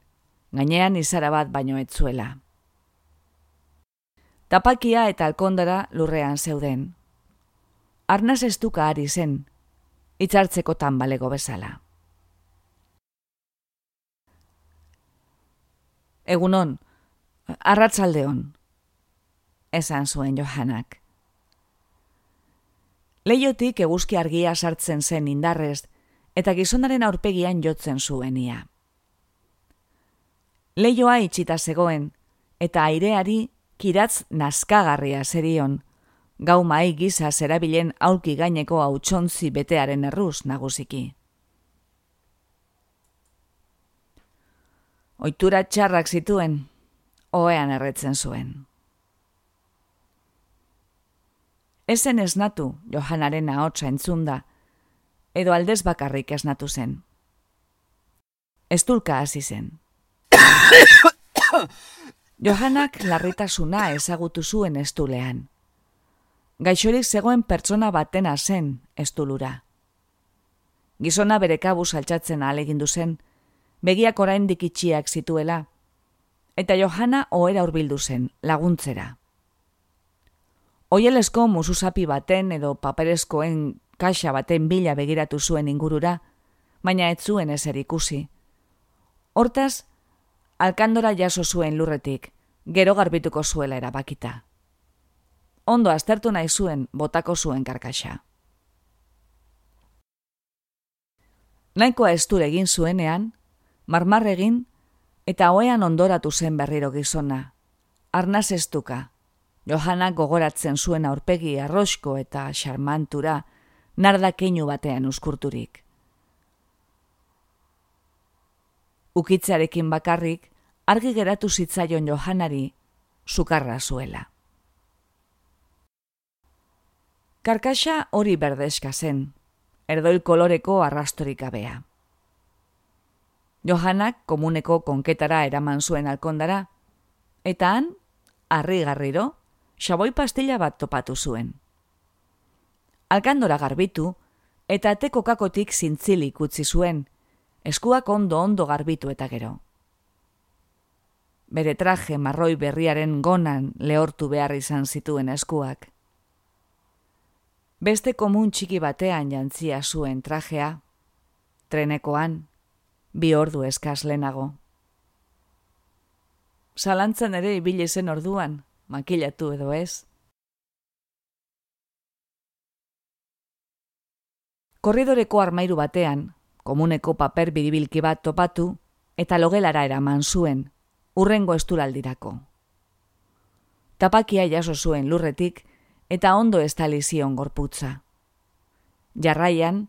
Speaker 1: gainean izara bat baino etzuela. Tapakia eta alkondara lurrean zeuden, arnaz estuka ari zen, itxartzeko balego bezala. Egunon, arratzaldeon, esan zuen Johanak. Leiotik eguzki argia sartzen zen indarrez, eta gizonaren aurpegian jotzen zuenia. Leioa itxita zegoen, eta aireari kiratz naskagarria zerion, gau mai giza zerabilen aulki gaineko hautsontzi betearen erruz nagusiki. Oitura txarrak zituen, oean erretzen zuen. Ezen esnatu Johanaren ahotsa entzunda, edo aldez bakarrik esnatu zen. Estulka hasi zen. Johanak larritasuna ezagutu zuen estulean gaixorik zegoen pertsona batena zen estulura. Gizona bere kabuz altxatzen alegindu zen, begiak orain dikitxiak zituela, eta Johana ohera hurbildu zen, laguntzera. Oielesko musuzapi baten edo paperezkoen kaxa baten bila begiratu zuen ingurura, baina ez zuen ezer ikusi. Hortaz, alkandora jaso zuen lurretik, gero garbituko zuela erabakita ondo aztertu nahi zuen botako zuen karkaxa. Naikoa estur egin zuenean, marmar egin eta hoean ondoratu zen berriro gizona. Arnaz estuka, Johana gogoratzen zuen aurpegi arrosko eta xarmantura, narda keinu batean uskurturik. Ukitzarekin bakarrik, argi geratu zitzaion Johanari, sukarra zuela. Karkaxa hori berdeska zen, erdoil koloreko arrastorik gabea. Johanak komuneko konketara eraman zuen alkondara, eta han, harri garriro, xaboi pastilla bat topatu zuen. Alkandora garbitu, eta teko kakotik zintzilik utzi zuen, eskuak ondo ondo garbitu eta gero. Bere traje marroi berriaren gonan lehortu behar izan zituen eskuak Beste komun txiki batean jantzia zuen trajea, trenekoan, bi ordu eskaz lehenago. Zalantzan ere ibile zen orduan, makilatu edo ez. Korridoreko armairu batean, komuneko paper biribilki bat topatu, eta logelara eraman zuen, urrengo esturaldirako. Tapakia jaso zuen lurretik, eta ondo estali zion gorputza. Jarraian,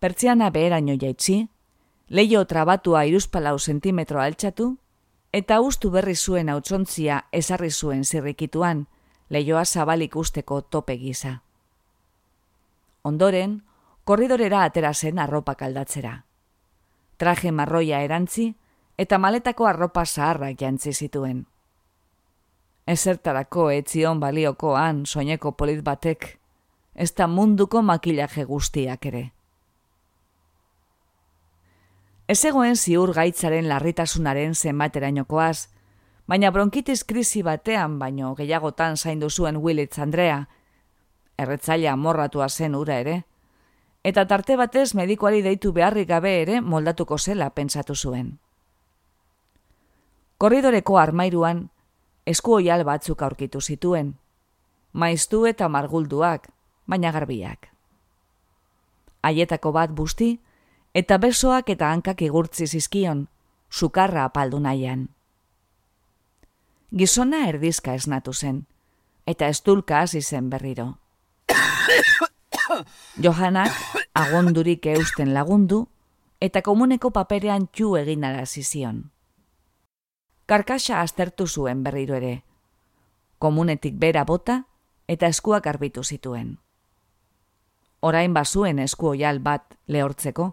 Speaker 1: pertsiana beheraino jaitsi, leio trabatua iruzpalau sentimetro altxatu, eta ustu berri zuen hautsontzia ezarri zuen zirrikituan, leioa zabalik usteko tope gisa. Ondoren, korridorera atera zen arropak aldatzera. Traje marroia erantzi, eta maletako arropa zaharrak jantzi zituen. Ezertarako etzion baliokoan soineko polit batek, ez da munduko makilaje guztiak ere. Ez egoen ziur gaitzaren larritasunaren zenbaterainokoaz, baina bronkitis krisi batean baino gehiagotan zaindu zuen Willits Andrea, erretzaila morratua zen ura ere, eta tarte batez medikoari deitu beharrik gabe ere moldatuko zela pentsatu zuen. Korridoreko armairuan, esku oial batzuk aurkitu zituen, maiztu eta margulduak, baina garbiak. Aietako bat busti, eta besoak eta hankak igurtzi zizkion, sukarra apaldu nahian. Gizona erdizka esnatu zen, eta estulka hasi zen berriro. Johanak agondurik eusten lagundu, eta komuneko paperean txu egin zizion karkasa aztertu zuen berriro ere. Komunetik bera bota eta eskuak arbitu zituen. Orain bazuen esku oial bat lehortzeko.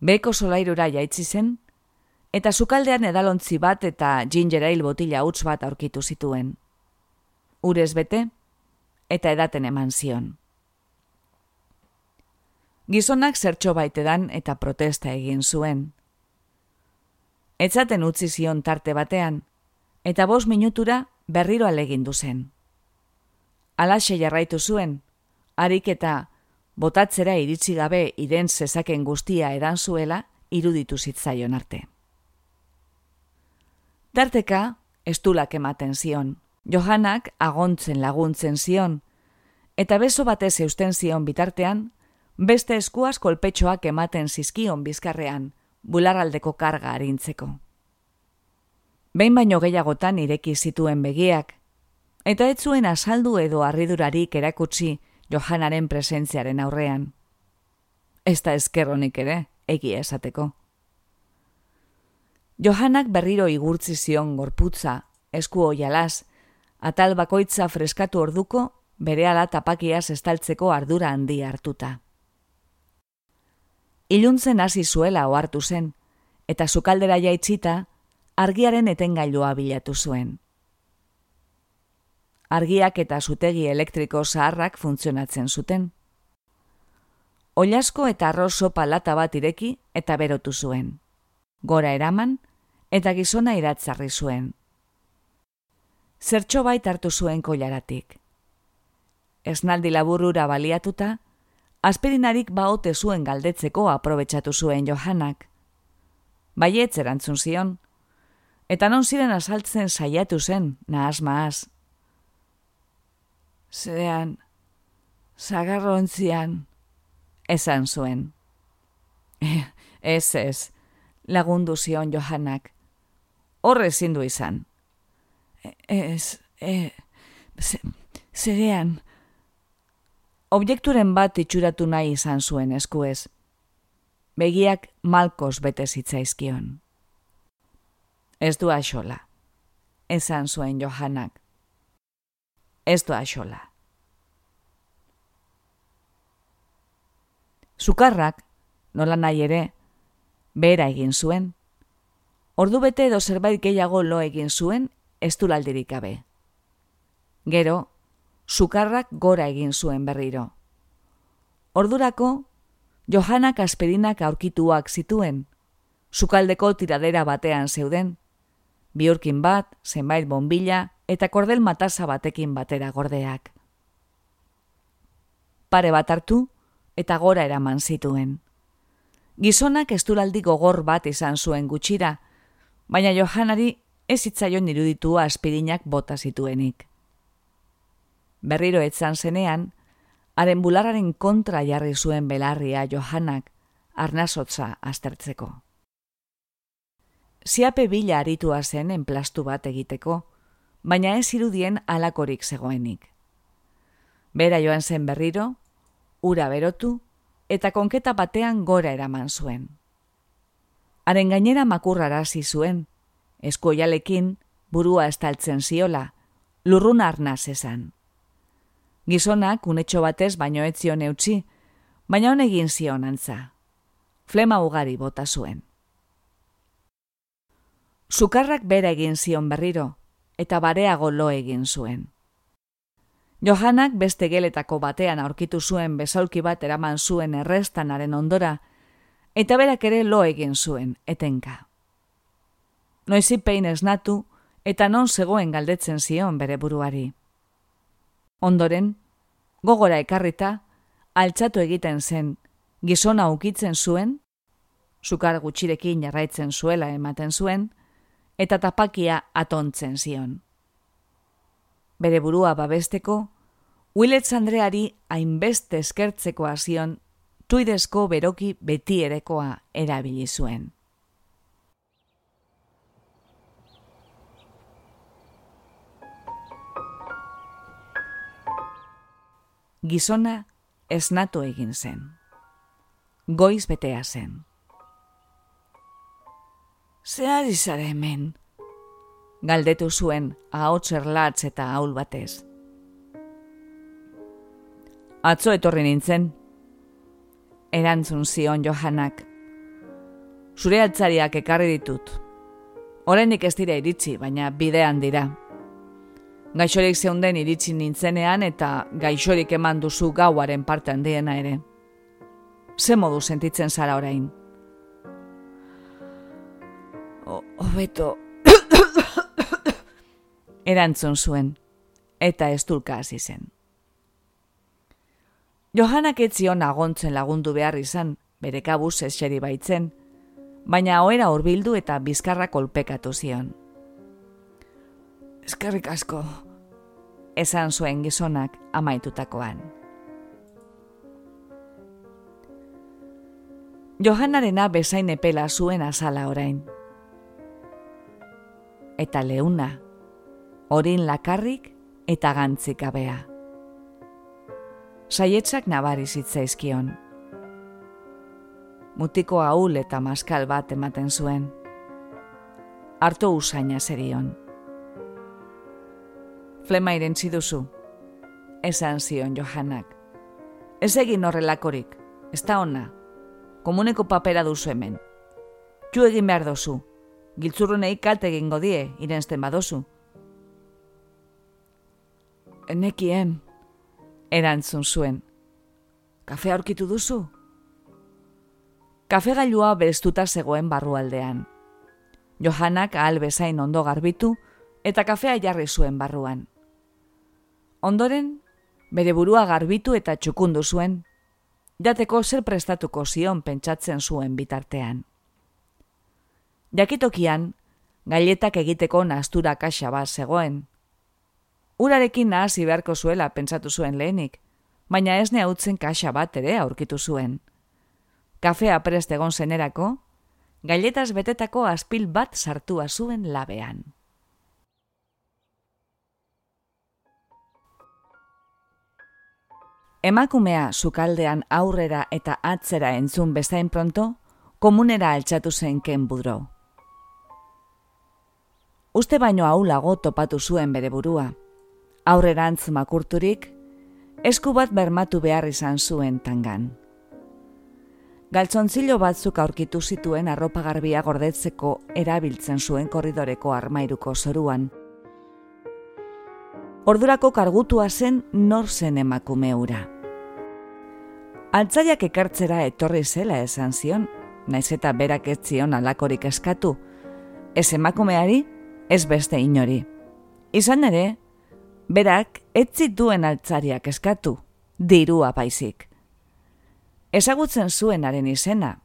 Speaker 1: Beko solairura jaitzi zen, eta sukaldean edalontzi bat eta ginger ale botila huts bat aurkitu zituen. Urez bete, eta edaten eman zion. Gizonak zertxo baitedan eta protesta egin zuen. Etzaten utzi zion tarte batean, eta bos minutura berriro alegindu zen. Alaxe jarraitu zuen, harik eta botatzera iritsi gabe iren zezaken guztia edan zuela iruditu zitzaion arte. Tarteka, estulak ematen zion, Johanak agontzen laguntzen zion, eta beso batez eusten zion bitartean, beste eskuaz kolpetxoak ematen zizkion bizkarrean, bularraldeko karga harintzeko. Behin baino gehiagotan ireki zituen begiak, eta ez zuen asaldu edo harridurarik erakutsi Johanaren presentziaren aurrean. Ez da eskerronik ere, egia esateko. Johanak berriro igurtzi zion gorputza, esku oialaz, atal bakoitza freskatu orduko, bere ala tapakiaz estaltzeko ardura handi hartuta iluntzen hasi zuela ohartu zen, eta sukaldera jaitzita, argiaren etengailua bilatu zuen. Argiak eta zutegi elektriko zaharrak funtzionatzen zuten. Olasko eta arrozo palata bat ireki eta berotu zuen. Gora eraman eta gizona iratzarri zuen. Zertxo bait hartu zuen koilaratik. Esnaldi laburura baliatuta, aspirinarik baote zuen galdetzeko aprobetsatu zuen Johanak. Baietz erantzun zion, eta non ziren asaltzen saiatu zen, nahaz maaz. Zean, zagarro ontzian, esan zuen. ez ez, lagundu zion Johanak. Horre zindu izan. Ez, e, zerean, Objekturen bat itxuratu nahi izan zuen eskuez. Begiak malkos bete zitzaizkion. Ez du axola. Esan zuen Johanak. Ez du axola. Zukarrak, nola nahi ere, bera egin zuen. Ordu bete edo zerbait gehiago lo egin zuen, ez du laldirik gabe. Gero, sukarrak gora egin zuen berriro. Ordurako, Johanak aspirinak aurkituak zituen, sukaldeko tiradera batean zeuden, biurkin bat, zenbait bombilla eta kordel matasa batekin batera gordeak. pare bat hartu eta gora eraman zituen. Gizonak esturaldi gogor bat izan zuen gutxira, baina Johanari ez itzaion iruditua aspirinak bota zituenik. Berriro etzan zenean, haren bularraren kontra jarri zuen belarria Johanak arnazotza aztertzeko. Ziape bila aritua zen enplastu bat egiteko, baina ez irudien alakorik zegoenik. Bera joan zen berriro, ura berotu, eta konketa batean gora eraman zuen. Haren gainera makurrarazi zuen, eskoialekin burua estaltzen ziola, lurrun arnaz esan. Gizonak unetxo batez baino etzion eutxi, baina honegin zion antza. Flema ugari bota zuen. Sukarrak bera egin zion berriro, eta bareago lo egin zuen. Johanak beste geletako batean aurkitu zuen besaulki bat eraman zuen errestanaren ondora, eta berak ere lo egin zuen, etenka. Noizi pein esnatu, eta non zegoen galdetzen zion bere buruari. Ondoren, gogora ekarrita, altxatu egiten zen, gizona ukitzen zuen, sukar gutxirekin jarraitzen zuela ematen zuen, eta tapakia atontzen zion. Bere burua babesteko, Willets Andreari hainbeste eskertzeko zion, tuidezko beroki beti erekoa erabili zuen. Gizona esnatu egin zen. Goiz betea zen. Zehar izare hemen, galdetu zuen ahotser latz eta haul batez. Atzo etorri nintzen, erantzun zion Johanak. Zure altzariak ekarri ditut. Horenik ez dira iritsi, baina bidean dira. Gaixorik zeunden iritsi nintzenean eta gaixorik eman duzu gauaren parte handiena ere. Ze modu sentitzen zara orain? Hobeto erantzun zuen eta ez hasi zen. Johanak etzion agontzen lagundu behar izan, bere kabuz eseri baitzen, baina oera hurbildu eta bizkarra kolpekatu zion. Eskerrik asko, esan zuen gizonak amaitutakoan. Johanarena bezain epela zuen azala orain eta leuna, orin lakarrik eta gantzik abea. Saietzak nabari zitzaizkion. Mutiko haul eta maskal bat ematen zuen. Arto usaina zerion. Flema irentzi duzu, esan zion Johanak. Ez egin horrelakorik, ez da ona, komuneko papera duzu hemen. Ju egin behar dozu, giltzurrunei kalte egingo die, irenzten badozu. Enekien, erantzun zuen. Kafe aurkitu duzu? Kafe gailua berestuta zegoen barrualdean. Johanak ahal bezain ondo garbitu eta kafea jarri zuen barruan. Ondoren, bere burua garbitu eta txukundu zuen, jateko zer prestatuko zion pentsatzen zuen bitartean. Jakitokian, gailetak egiteko nastura kaxa bat zegoen. Urarekin nahasi beharko zuela pentsatu zuen lehenik, baina ez ne hautzen kaxa bat ere aurkitu zuen. Kafea prest egon zenerako, gailetas betetako aspil bat sartua zuen labean. Emakumea sukaldean aurrera eta atzera entzun bezain pronto, komunera altxatu zen ken budro uste baino aulago topatu zuen bere burua. Aurrerantz makurturik, esku bat bermatu behar izan zuen tangan. Galtzontzilo batzuk aurkitu zituen arropa garbia gordetzeko erabiltzen zuen korridoreko armairuko zoruan. Ordurako kargutua zen nor zen emakumeura. Altzaiak ekartzera etorri zela esan zion, naiz eta berak ez zion alakorik eskatu, ez emakumeari ez beste inori. Izan ere, berak ez zituen altzariak eskatu, dirua baizik. Ezagutzen zuenaren izena,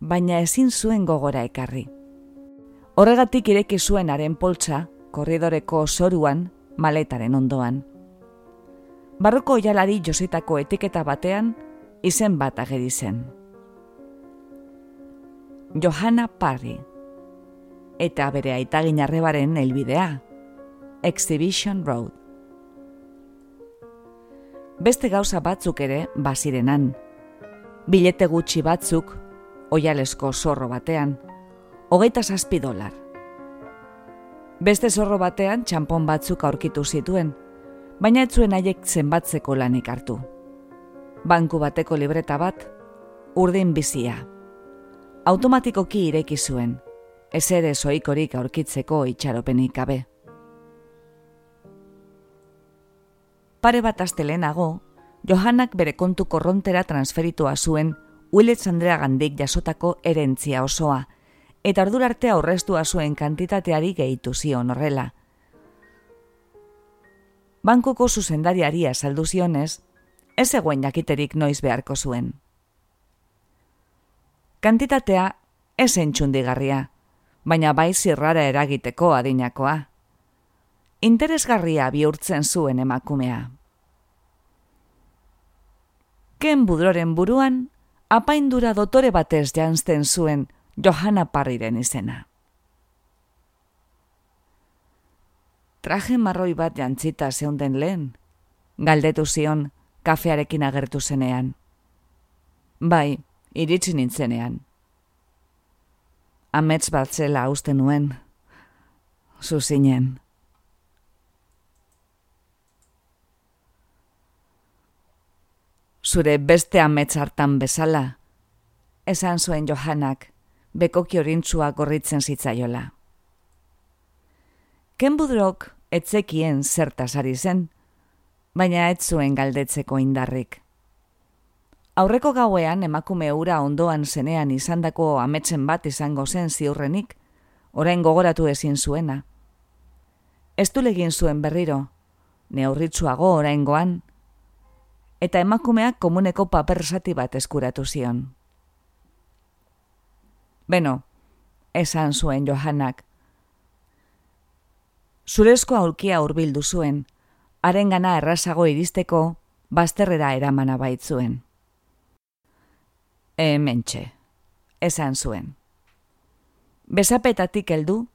Speaker 1: baina ezin zuen gogora ekarri. Horregatik ireki zuenaren poltsa, korridoreko soruan, maletaren ondoan. Barroko jalari jositako etiketa batean, izen bat ageri zen. Johanna Parry. Eta bere aitagin arrebaren helbidea. Exhibition Road. Beste gauza batzuk ere bazirenan. Bilete gutxi batzuk, oialesko zorro batean, hogeita zazpi dolar. Beste zorro batean txampon batzuk aurkitu zituen, baina ez zuen haiek zenbatzeko lanik hartu. Banku bateko libreta bat, urdin bizia automatikoki ireki zuen, ez ere zoikorik aurkitzeko itxaropenik gabe. Pare bat astelenago, Johannak bere kontu korrontera transferitua zuen Willets Andrea gandik jasotako erentzia osoa, eta ardura arte aurrestua zuen kantitateari gehitu zion horrela. Bankoko zuzendariari azaldu zionez, ez eguen jakiterik noiz beharko zuen kantitatea ez entxundigarria, baina bai zirrara eragiteko adinakoa. Interesgarria bihurtzen zuen emakumea. Ken budroren buruan, apaindura dotore batez jantzten zuen Johanna Parriren izena. Traje marroi bat jantzita zeunden lehen, galdetu zion kafearekin agertu zenean. Bai, iritsi nintzenean. Amets bat zela uste nuen, zuzinen. Zure beste amets hartan bezala, esan zuen Johanak, bekoki horintzua gorritzen zitzaiola. Ken budrok etzekien zertaz ari zen, baina ez zuen galdetzeko indarrik. Aurreko gauean emakume ura ondoan zenean izandako ametzen bat izango zen ziurrenik, orain gogoratu ezin zuena. Ez legin zuen berriro, neurritzuago oraingoan, eta emakumeak komuneko papersati bat eskuratu zion. Beno, esan zuen Johannak. Zurezko aurkia hurbildu zuen, harengana errazago iristeko, bazterrera eramana baitzuen hementxe, esan zuen. Bezapetatik heldu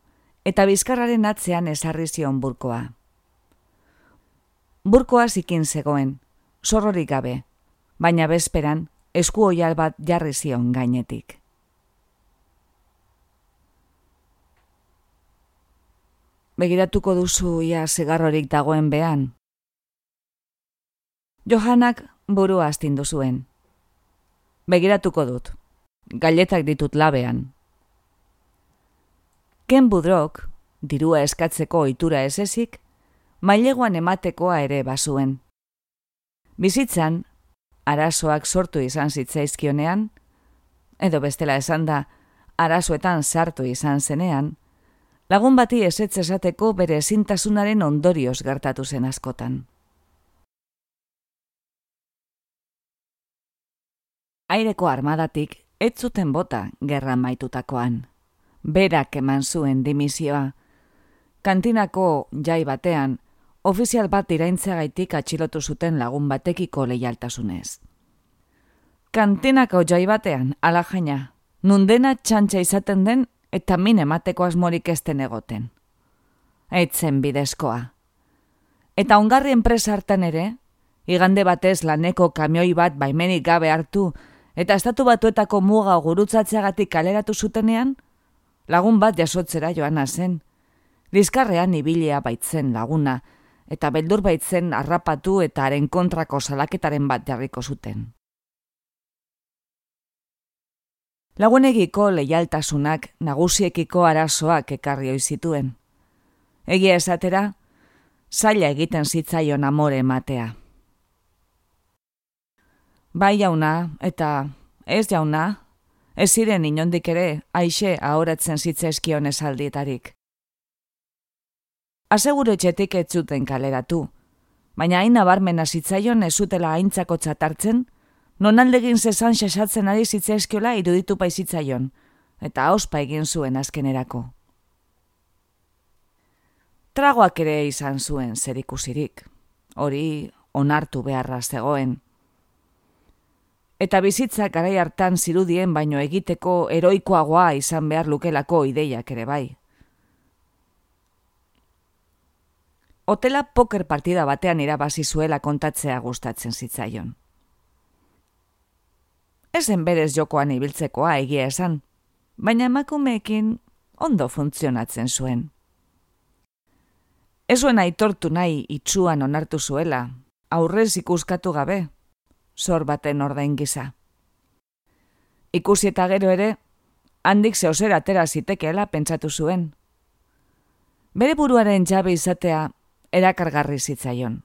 Speaker 1: eta bizkarraren atzean ezarri zion burkoa. Burkoa zikin zegoen, zorrorik gabe, baina bezperan esku oial bat jarri zion gainetik. Begiratuko duzu ia zigarrorik dagoen behan. Johanak burua astindu zuen. Begiratuko dut. Gailetak ditut labean. Ken budrok, dirua eskatzeko ohitura esezik, maileguan ematekoa ere bazuen. Bizitzan, arazoak sortu izan zitzaizkionean, edo bestela esan da, arazoetan sartu izan zenean, lagun bati esetz esateko bere ezintasunaren ondorioz gertatu zen askotan. Aireko armadatik ez zuten bota gerra maitutakoan. Berak eman zuen dimisioa. Kantinako jai batean, ofizial bat iraintzagaitik atxilotu zuten lagun batekiko leialtasunez. Kantinako jai batean, ala jaina, nundena txantxa izaten den eta min emateko asmorik ezten egoten. Eitzen bidezkoa. Eta ongarri enpresa hartan ere, igande batez laneko kamioi bat baimenik gabe hartu eta estatu batuetako muga gurutzatzeagatik kaleratu zutenean, lagun bat jasotzera joana zen. Lizkarrean ibilea baitzen laguna, eta beldur baitzen harrapatu eta haren kontrako salaketaren bat jarriko zuten. Lagunegiko leialtasunak nagusiekiko arazoak ekarri zituen. Egia esatera, zaila egiten zitzaion amore ematea. Bai jauna, eta ez jauna, ez ziren inondik ere, aixe ahoratzen zitzaizkion esaldietarik. Aseguro etxetik ez zuten kaleratu, baina hain nabarmena zitzaion ez zutela aintzako txatartzen, non aldegin zezan xasatzen ari zitzaizkiola iruditu paizitzaion, eta ospa egin zuen azkenerako. Tragoak ere izan zuen zer ikusirik, hori onartu beharra zegoen. Eta bizitzak garai hartan zirudien baino egiteko eroikoagoa izan behar lukelako ideiak ere bai. Hotela poker partida batean irabazi zuela kontatzea gustatzen zitzaion. Ezen berez jokoan ibiltzekoa egia esan, baina emakumeekin ondo funtzionatzen zuen. Ez zuen aitortu nahi itxuan onartu zuela, aurrez ikuskatu gabe, zor baten ordain gisa. Ikusi eta gero ere, handik zehosera atera zitekeela pentsatu zuen. Bere buruaren jabe izatea erakargarri zitzaion.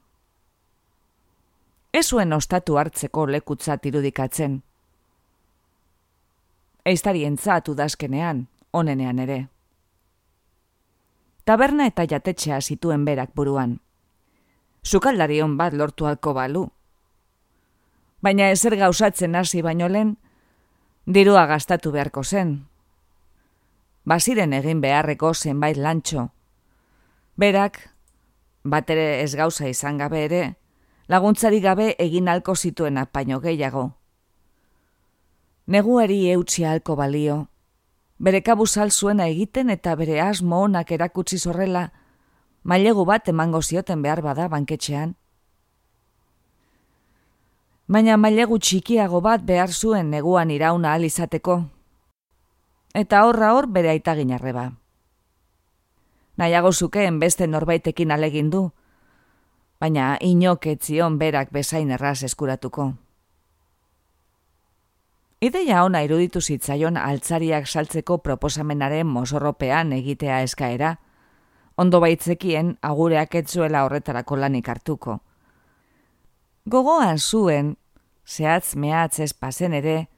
Speaker 1: Ez zuen ostatu hartzeko lekutzat irudikatzen. Eiztari entzatu dazkenean, onenean ere. Taberna eta jatetxea zituen berak buruan. Zukaldarion bat lortu alko balu, baina ezer gauzatzen hasi baino lehen, dirua gastatu beharko zen. Baziren egin beharreko zenbait lantxo. Berak, bat ere ez gauza izan gabe ere, laguntzari gabe egin alko zituen apaino gehiago. Neguari eutxi halko balio, bere kabuzal zuena egiten eta bere asmo onak erakutsi zorrela, mailegu bat emango zioten behar bada banketxean baina mailegu txikiago bat behar zuen neguan irauna alizateko. Eta horra hor bere aitagin arreba. Nahiago zukeen beste norbaitekin alegin du, baina inoketzion berak bezain erraz eskuratuko. Ideia ona iruditu zitzaion altzariak saltzeko proposamenaren mosorropean egitea eskaera, ondo baitzekien agureak etzuela horretarako lanik hartuko gogoan zuen, zehatz mehatz ez pasen ere,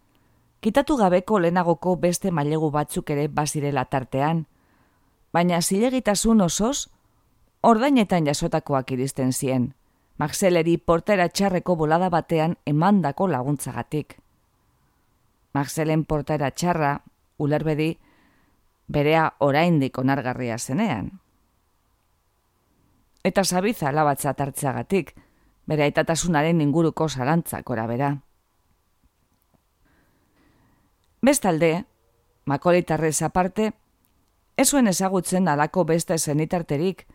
Speaker 1: kitatu gabeko lehenagoko beste mailegu batzuk ere bazirela tartean, baina zilegitasun osoz, ordainetan jasotakoak iristen zien, Maxeleri portera txarreko bolada batean emandako laguntzagatik. Maxelen portera txarra, ulerbedi, berea oraindik onargarria zenean. Eta zabiza alabatza tartzeagatik, bere aitatasunaren inguruko zalantzak ora bera. Bestalde, makolitarrez aparte, ez zuen ezagutzen alako beste zenitarterik,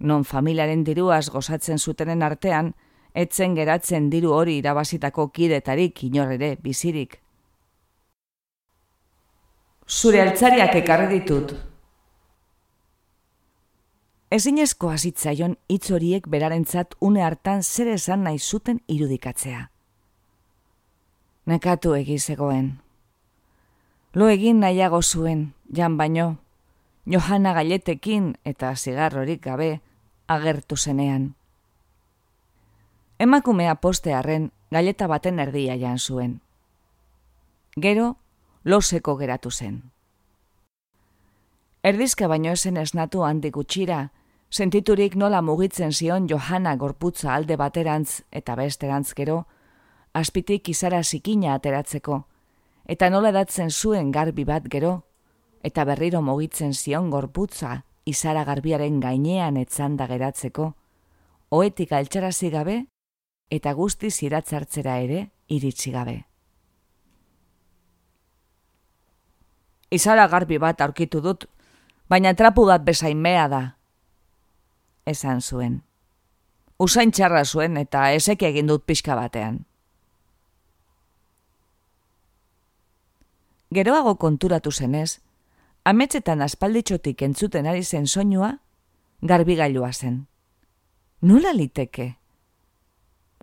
Speaker 1: non familiaren diruaz gozatzen zutenen artean, etzen geratzen diru hori irabazitako kidetarik inorrere bizirik. Zure altzariak ekarri ditut, Ezinezko hazitzaion hitz horiek berarentzat une hartan zer esan nahi zuten irudikatzea. Nekatu egizegoen. Lo egin nahiago zuen, jan baino, Johanna galetekin eta zigarrorik gabe agertu zenean. Emakumea postearen galeta baten erdia jan zuen. Gero, loseko geratu zen. Erdizka baino esen esnatu handik utxira, sentiturik nola mugitzen zion Johanna gorputza alde baterantz eta besterantz gero, aspitik izara zikina ateratzeko, eta nola datzen zuen garbi bat gero, eta berriro mugitzen zion gorputza izara garbiaren gainean etzanda geratzeko, oetik altxarazi gabe, eta guzti ziratzartzera ere iritsi gabe. Izara garbi bat aurkitu dut, baina trapu bat bezainmea da, esan zuen. Usain txarra zuen eta esek egin dut pixka batean. Geroago konturatu zenez, ametsetan aspalditxotik entzuten ari zen soinua, garbigailua zen. Nula liteke?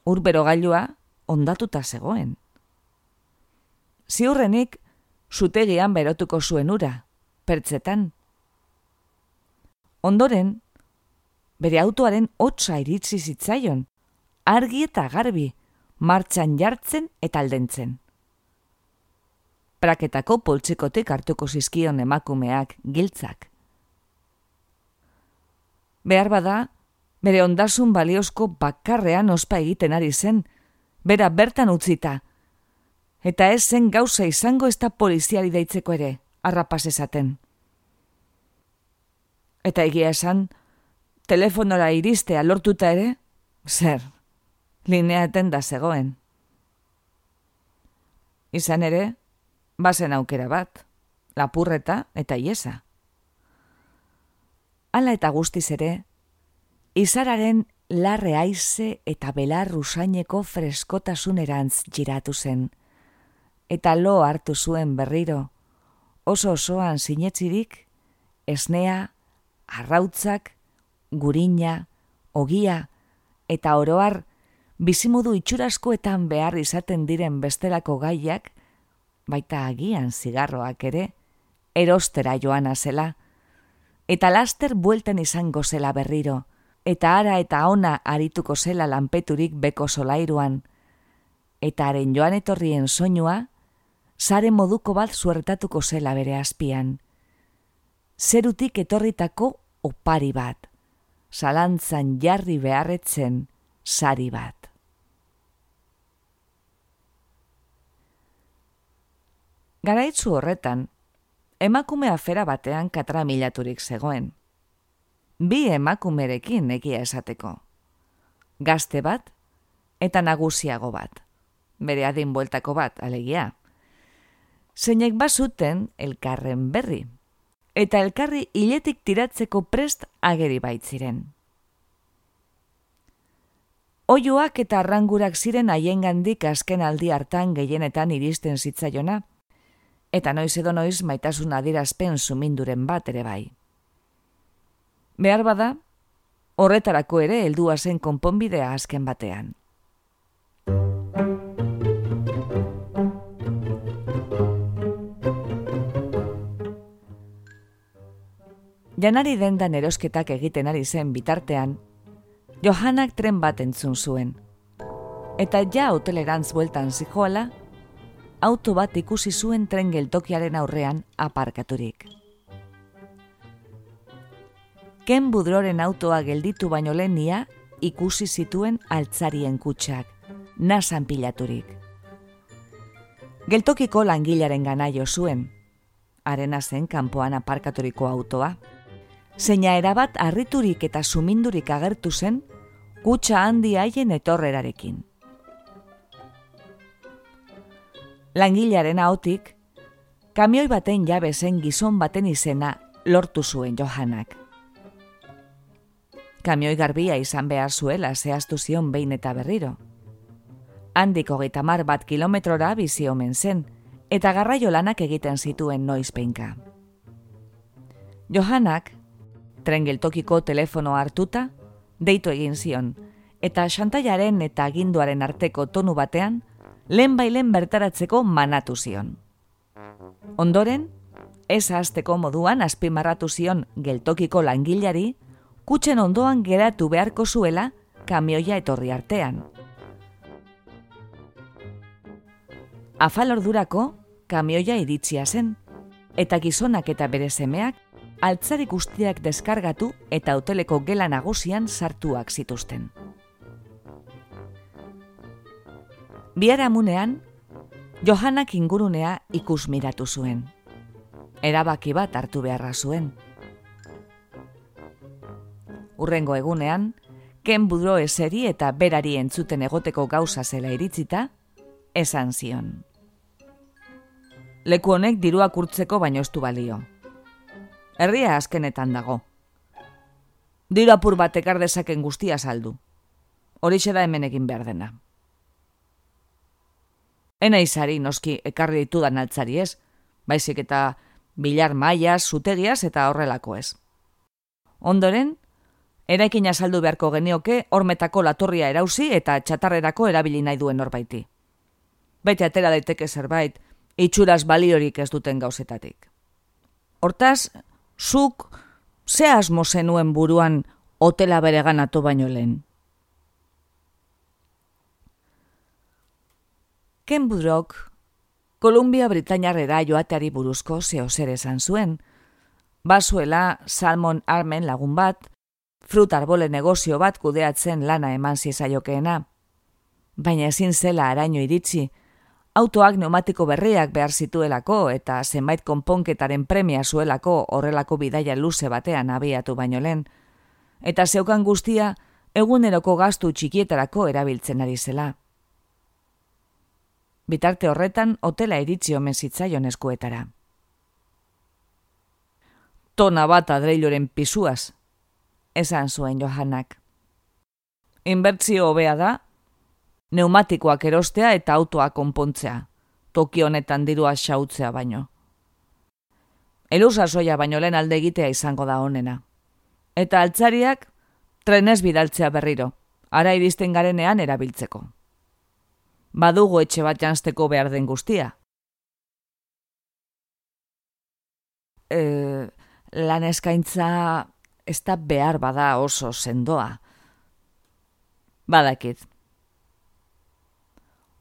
Speaker 1: Urbero gailua ondatuta zegoen. Ziurrenik, zutegian berotuko zuen ura, pertzetan. Ondoren, bere autoaren hotza iritsi zitzaion, argi eta garbi, martxan jartzen eta aldentzen. Praketako poltsikotik hartuko zizkion emakumeak giltzak. Behar bada, bere ondasun baliozko bakarrean ospa egiten ari zen, bera bertan utzita. Eta ez zen gauza izango ez da poliziari deitzeko ere, arrapaz esaten. Eta egia esan, telefonora iristea lortuta ere, zer, lineaten da zegoen. Izan ere, bazen aukera bat, lapurreta eta iesa. Hala eta guztiz ere, izararen larre aize eta belar usaineko freskotasunerantz giratu zen, eta lo hartu zuen berriro, oso osoan sinetzirik, esnea, arrautzak, gurina, ogia, eta oroar, bizimudu itxuraskoetan behar izaten diren bestelako gaiak, baita agian zigarroak ere, erostera joana zela, eta laster buelten izango zela berriro, eta ara eta ona arituko zela lanpeturik beko solairuan, eta haren joan etorrien soinua, sare moduko bat zuertatuko zela bere azpian. Zerutik etorritako opari bat, zalantzan jarri beharretzen sari bat. Garaitzu horretan, emakume afera batean katramilaturik zegoen. Bi emakumerekin egia esateko. Gazte bat eta nagusiago bat. Bere adin bueltako bat, alegia. Zeinek bazuten elkarren berri. Eta elkarri hiletik tiratzeko prest ageri baitziren. Oioak eta arrangurak ziren haiengandik azken aldi hartan gehienetan iristen zitzaiona, eta noiz edo noiz maitasun adirazpen suminduren bat ere bai. Behar bada, horretarako ere heldua zen konponbidea azken batean. Janari dendan erosketak egiten ari zen bitartean, Johanak tren bat entzun zuen. Eta ja hotelerantz bueltan zijoala, auto bat ikusi zuen tren geltokiaren aurrean aparkaturik. Ken budroren autoa gelditu baino lehenia ikusi zituen altzarien kutsak, nasan pilaturik. Geltokiko langilaren gana jo zuen, arena zen kanpoan aparkaturiko autoa. Zeina erabat harriturik eta sumindurik agertu zen, kutsa handi haien etorrerarekin. langilaren ahotik, kamioi baten jabe zen gizon baten izena lortu zuen Johanak. Kamioi garbia izan behar zuela zehaztu zion behin eta berriro. Handiko gitamar bat kilometrora bizi omen zen, eta garraio lanak egiten zituen noiz peinka. Johanak, trengeltokiko telefono hartuta, deitu egin zion, eta xantaiaren eta aginduaren arteko tonu batean, lehen bailen bertaratzeko manatu zion. Ondoren, ez azteko moduan azpimarratu zion geltokiko langilari, kutsen ondoan geratu beharko zuela kamioia etorri artean. Afal ordurako, kamioia iritzia zen, eta gizonak eta bere semeak, altzarik guztiak deskargatu eta hoteleko gela nagusian sartuak zituzten. Biaramunean, Johanak ingurunea ikus miratu zuen. Erabaki bat hartu beharra zuen. Urrengo egunean, ken budro eseri eta berari entzuten egoteko gauza zela iritzita, esan zion. Leku honek diruak urtzeko baino estu balio. Herria azkenetan dago. Diru apur bat ekardezaken guztia saldu. Horixe da hemen egin behar dena. Ena izari noski ekarri ditudan altzari ez, baizik eta bilar maia, zutegiaz eta horrelako ez. Ondoren, eraikin azaldu beharko genioke hormetako latorria erauzi eta txatarrerako erabili nahi duen norbaiti. Baite atera daiteke zerbait, itxuraz baliorik ez duten gauzetatik. Hortaz, zuk ze asmo zenuen buruan hotela bere ganatu baino lehen. Ken Budrock, Kolumbia Britainarrera joateari buruzko zeo zer esan zuen. Bazuela Salmon Armen lagun bat, frut arbole negozio bat kudeatzen lana eman zizaiokeena. Baina ezin zela araño iritsi, autoak neumatiko berriak behar zituelako eta zenbait konponketaren premia zuelako horrelako bidaia luze batean abiatu baino lehen, eta zeukan guztia eguneroko gastu txikietarako erabiltzen ari zela. Bitarte horretan hotela iritsi omen zitzaion eskuetara. Tona bat adreiloren pisuaz, esan zuen Johannak. Inbertzio hobea da, neumatikoak erostea eta autoa konpontzea, toki honetan dirua xautzea baino. Elusa soia baino lehen alde egitea izango da honena. Eta altzariak trenez bidaltzea berriro, ara iristen garenean erabiltzeko. Badugu etxe bat jansteko behar den guztia. E, lan eskaintza ez da behar bada oso sendoa. Badakit.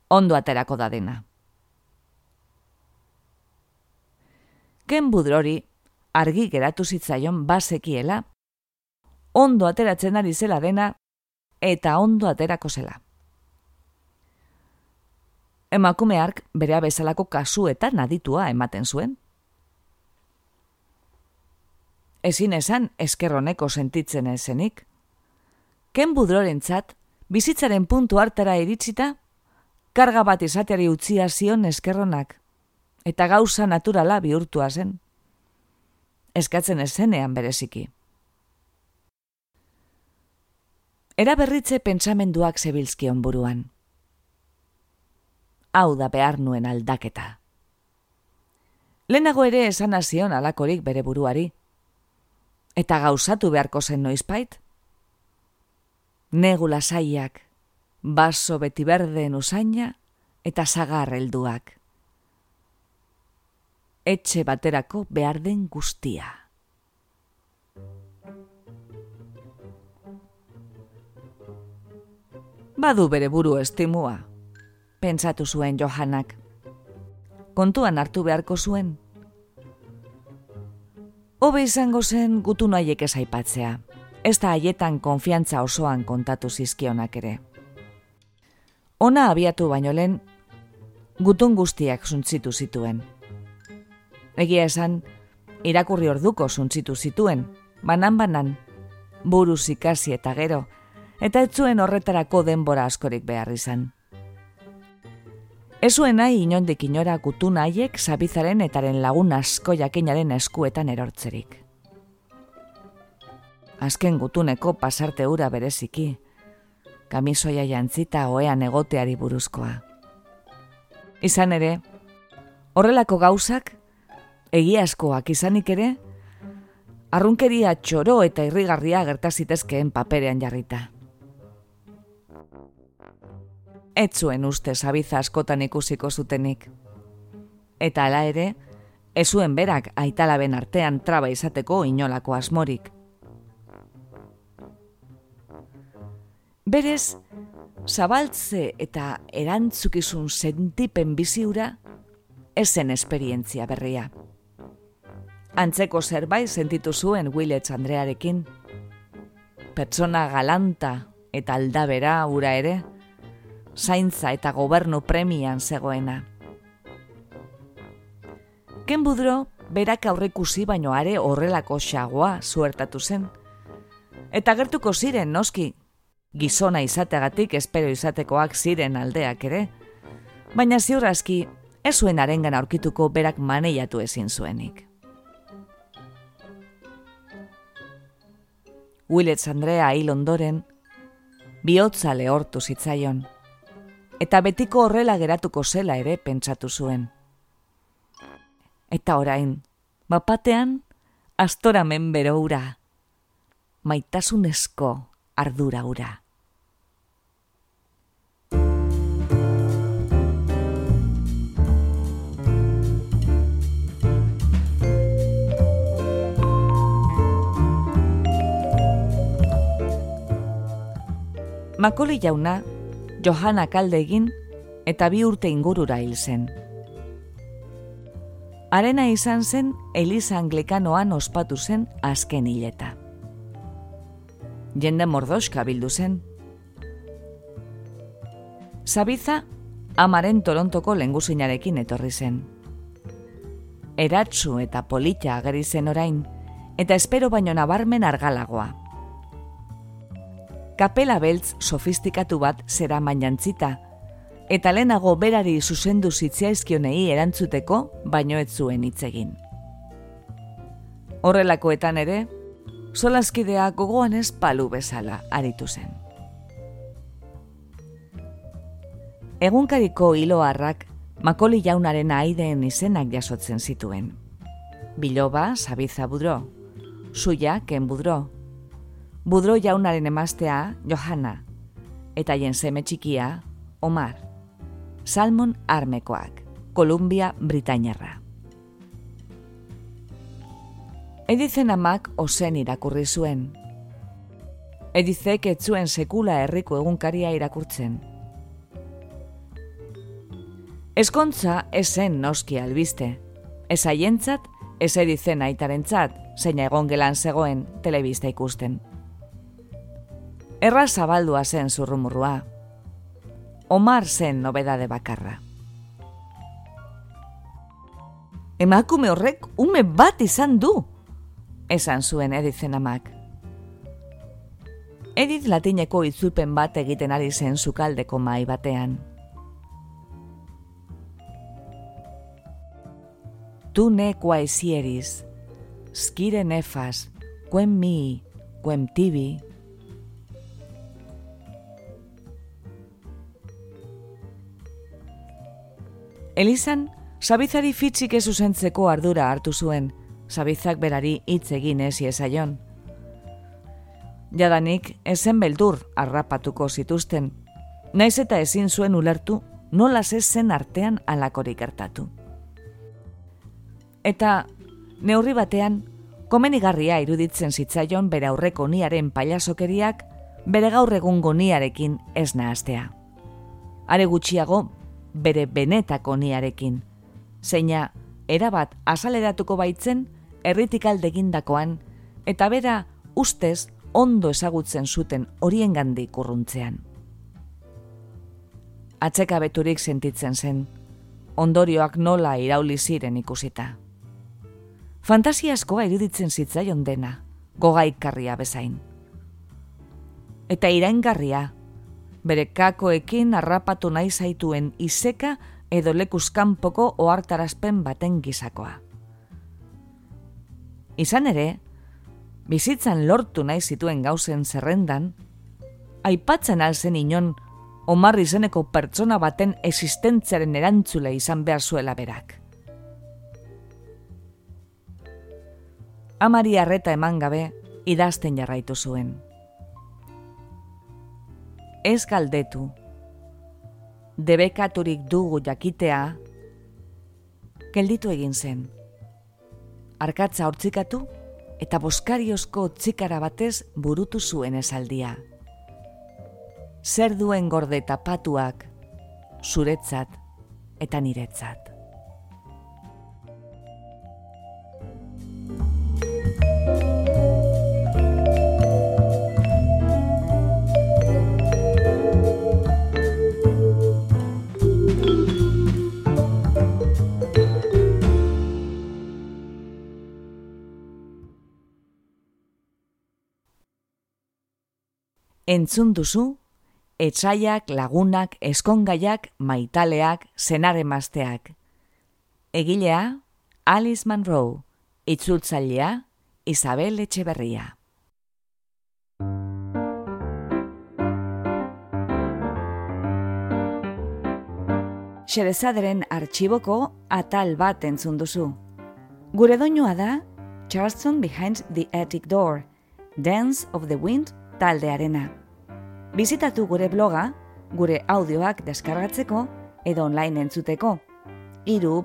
Speaker 1: Ondo aterako da dena. Ken budrori argi geratu zitzaion basekiela, ondo ateratzen ari zela dena eta ondo aterako zela. Emakume ark bere bezalako kasuetan aditua ematen zuen. ezin esan eskerroneko sentitzen ezenik. Ken budrorentzat, bizitzaren puntu hartara iritsita, karga bat izateari utzia zion eskerronak, eta gauza naturala bihurtua zen. Eskatzen ezenean bereziki. Era berritze pentsamenduak zebilzkion buruan. Hau da behar nuen aldaketa. Lehenago ere esan azion alakorik bere buruari, eta gauzatu beharko zen noizpait? Negu lasaiak, baso beti berdeen usaina eta zagar helduak. Etxe baterako behar den guztia. Badu bere buru estimua, pentsatu zuen Johanak. Kontuan hartu beharko zuen, Hobe izango zen gutun haiek ez aipatzea. Ez da haietan konfiantza osoan kontatu zizkionak ere. Ona abiatu baino lehen, gutun guztiak zuntzitu zituen. Egia esan, irakurri orduko zuntzitu zituen, banan-banan, buruz ikasi eta gero, eta ez zuen horretarako denbora askorik behar izan. Ez zuen nahi inondik inora gutun haiek zabizaren etaren lagun asko jakinaren eskuetan erortzerik. Azken gutuneko pasarte ura bereziki, kamisoia jantzita oean egoteari buruzkoa. Izan ere, horrelako gauzak, egiazkoak izanik ere, arrunkeria txoro eta irrigarria gertazitezkeen paperean jarrita etzuen uste zabiza askotan ikusiko zutenik. Eta ala ere, ezuen berak aitalaben artean traba izateko inolako asmorik. Berez, zabaltze eta erantzukizun sentipen biziura, ezen esperientzia berria. Antzeko zerbait sentitu zuen Willets Andrearekin. Pertsona galanta eta aldabera ura ere, zaintza eta gobernu premian zegoena. Ken budro, berak aurrekusi baino are horrelako xagoa zuertatu zen. Eta gertuko ziren, noski, gizona izateagatik espero izatekoak ziren aldeak ere, baina ziurrazki ez zuen arengan aurkituko berak maneiatu ezin zuenik. Willets Andrea hil ondoren, bihotza lehortu zitzaion eta betiko horrela geratuko zela ere pentsatu zuen. Eta orain, bapatean, astoramen bero ura, maitasunezko ardura ura. Makoli jauna, Johana kalde egin eta bi urte ingurura hil zen. Arena izan zen Eliza Anglikanoan ospatu zen azken hileta. jende mordoska bildu zen. Zabiza, amaren torontoko lenguzinarekin etorri zen. Eratzu eta polita ageri zen orain, eta espero baino nabarmen argalagoa. Kapela beltz sofistikatu bat zera mainantzita, eta lehenago berari zuzendu zitzaizkionei erantzuteko baino ez zuen hitz egin. Horrelakoetan ere, solaskidea gogoan ez palu bezala aritu zen. Egunkariko hiloarrak makoli jaunaren aideen izenak jasotzen zituen. Biloba, Sabiza Budro, Suya, Ken Budro, Budro jaunaren emaztea, Johanna, eta jenseme txikia, Omar. Salmon Armekoak, Kolumbia Britainarra. Edizen amak ozen irakurri zuen. Edizek etzuen sekula herriko egunkaria irakurtzen. Eskontza esen noski albiste. Ez aientzat, ez edizen aitarentzat, zein egon gelan zegoen telebista ikusten. Erra zabaldua zen zurrumurrua, Omar zen nobedade bakarra. Emakume horrek ume bat izan du, esan zuen edizen amak. Edith latineko itzulpen bat egiten ari zen zukaldeko mai batean. Tu ne quaesieris, skire nefas, quen mi, quen tibi, Elizan, Sabizari fitxik ez usentzeko ardura hartu zuen, Sabizak berari hitz egin ez iesaion. Jadanik, ezen beldur arrapatuko zituzten, naiz eta ezin zuen ulertu nola zen artean alakorik hartatu. Eta, neurri batean, komenigarria iruditzen zitzaion bere aurreko niaren pailasokeriak bere gaur egun goniarekin ez nahaztea. Are gutxiago, bere benetako niarekin. Zeina, erabat azaleratuko baitzen, erritik aldegindakoan, eta bera ustez ondo ezagutzen zuten horien gandi kurruntzean. Atzeka beturik sentitzen zen, ondorioak nola irauli ziren ikusita. Fantasiaskoa iruditzen zitzaion dena, gogaikarria bezain. Eta iraingarria, bere kakoekin harrapatu nahi zaituen iseka edo lekuzkanpoko ohartarazpen baten gizakoa. Izan ere, bizitzan lortu nahi zituen gauzen zerrendan, aipatzen alzen inon omarri zeneko pertsona baten existentziaren erantzule izan behar zuela berak. Amari arreta eman gabe, idazten jarraitu zuen ez galdetu. Debekaturik dugu jakitea, gelditu egin zen. Arkatza hortzikatu eta boskariozko txikara batez burutu zuen esaldia. Zer duen gorde tapatuak, zuretzat eta niretzat. Entzun duzu, etxaiak, lagunak, eskongaiak, maitaleak, zenare mazteak. Egilea, Alice Monroe, itzultzailea, Isabel Etxeberria. Xerezaderen artxiboko atal bat entzun duzu. Gure doinua da, Charleston Behind the Attic Door, Dance of the Wind taldearena. Bizitatu gure bloga, gure audioak deskargatzeko edo online entzuteko. Iru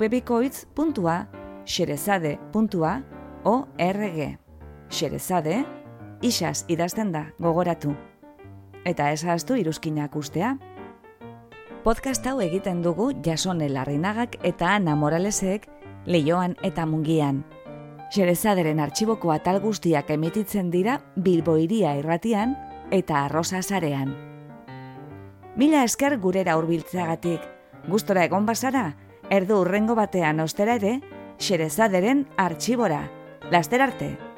Speaker 1: xerezade.org Xerezade, isaz idazten da gogoratu. Eta ez haztu iruzkinak ustea. Podcast hau egiten dugu jasone larrinagak eta ana moralesek lehioan eta mungian. Xerezaderen artxiboko atal guztiak emititzen dira Bilboiria irratian eta arrosa zarean. Mila esker gurera hurbiltzeagatik, gustora egon bazara, erdu urrengo batean ostera ere, Xerezaderen artxibora. Laster arte!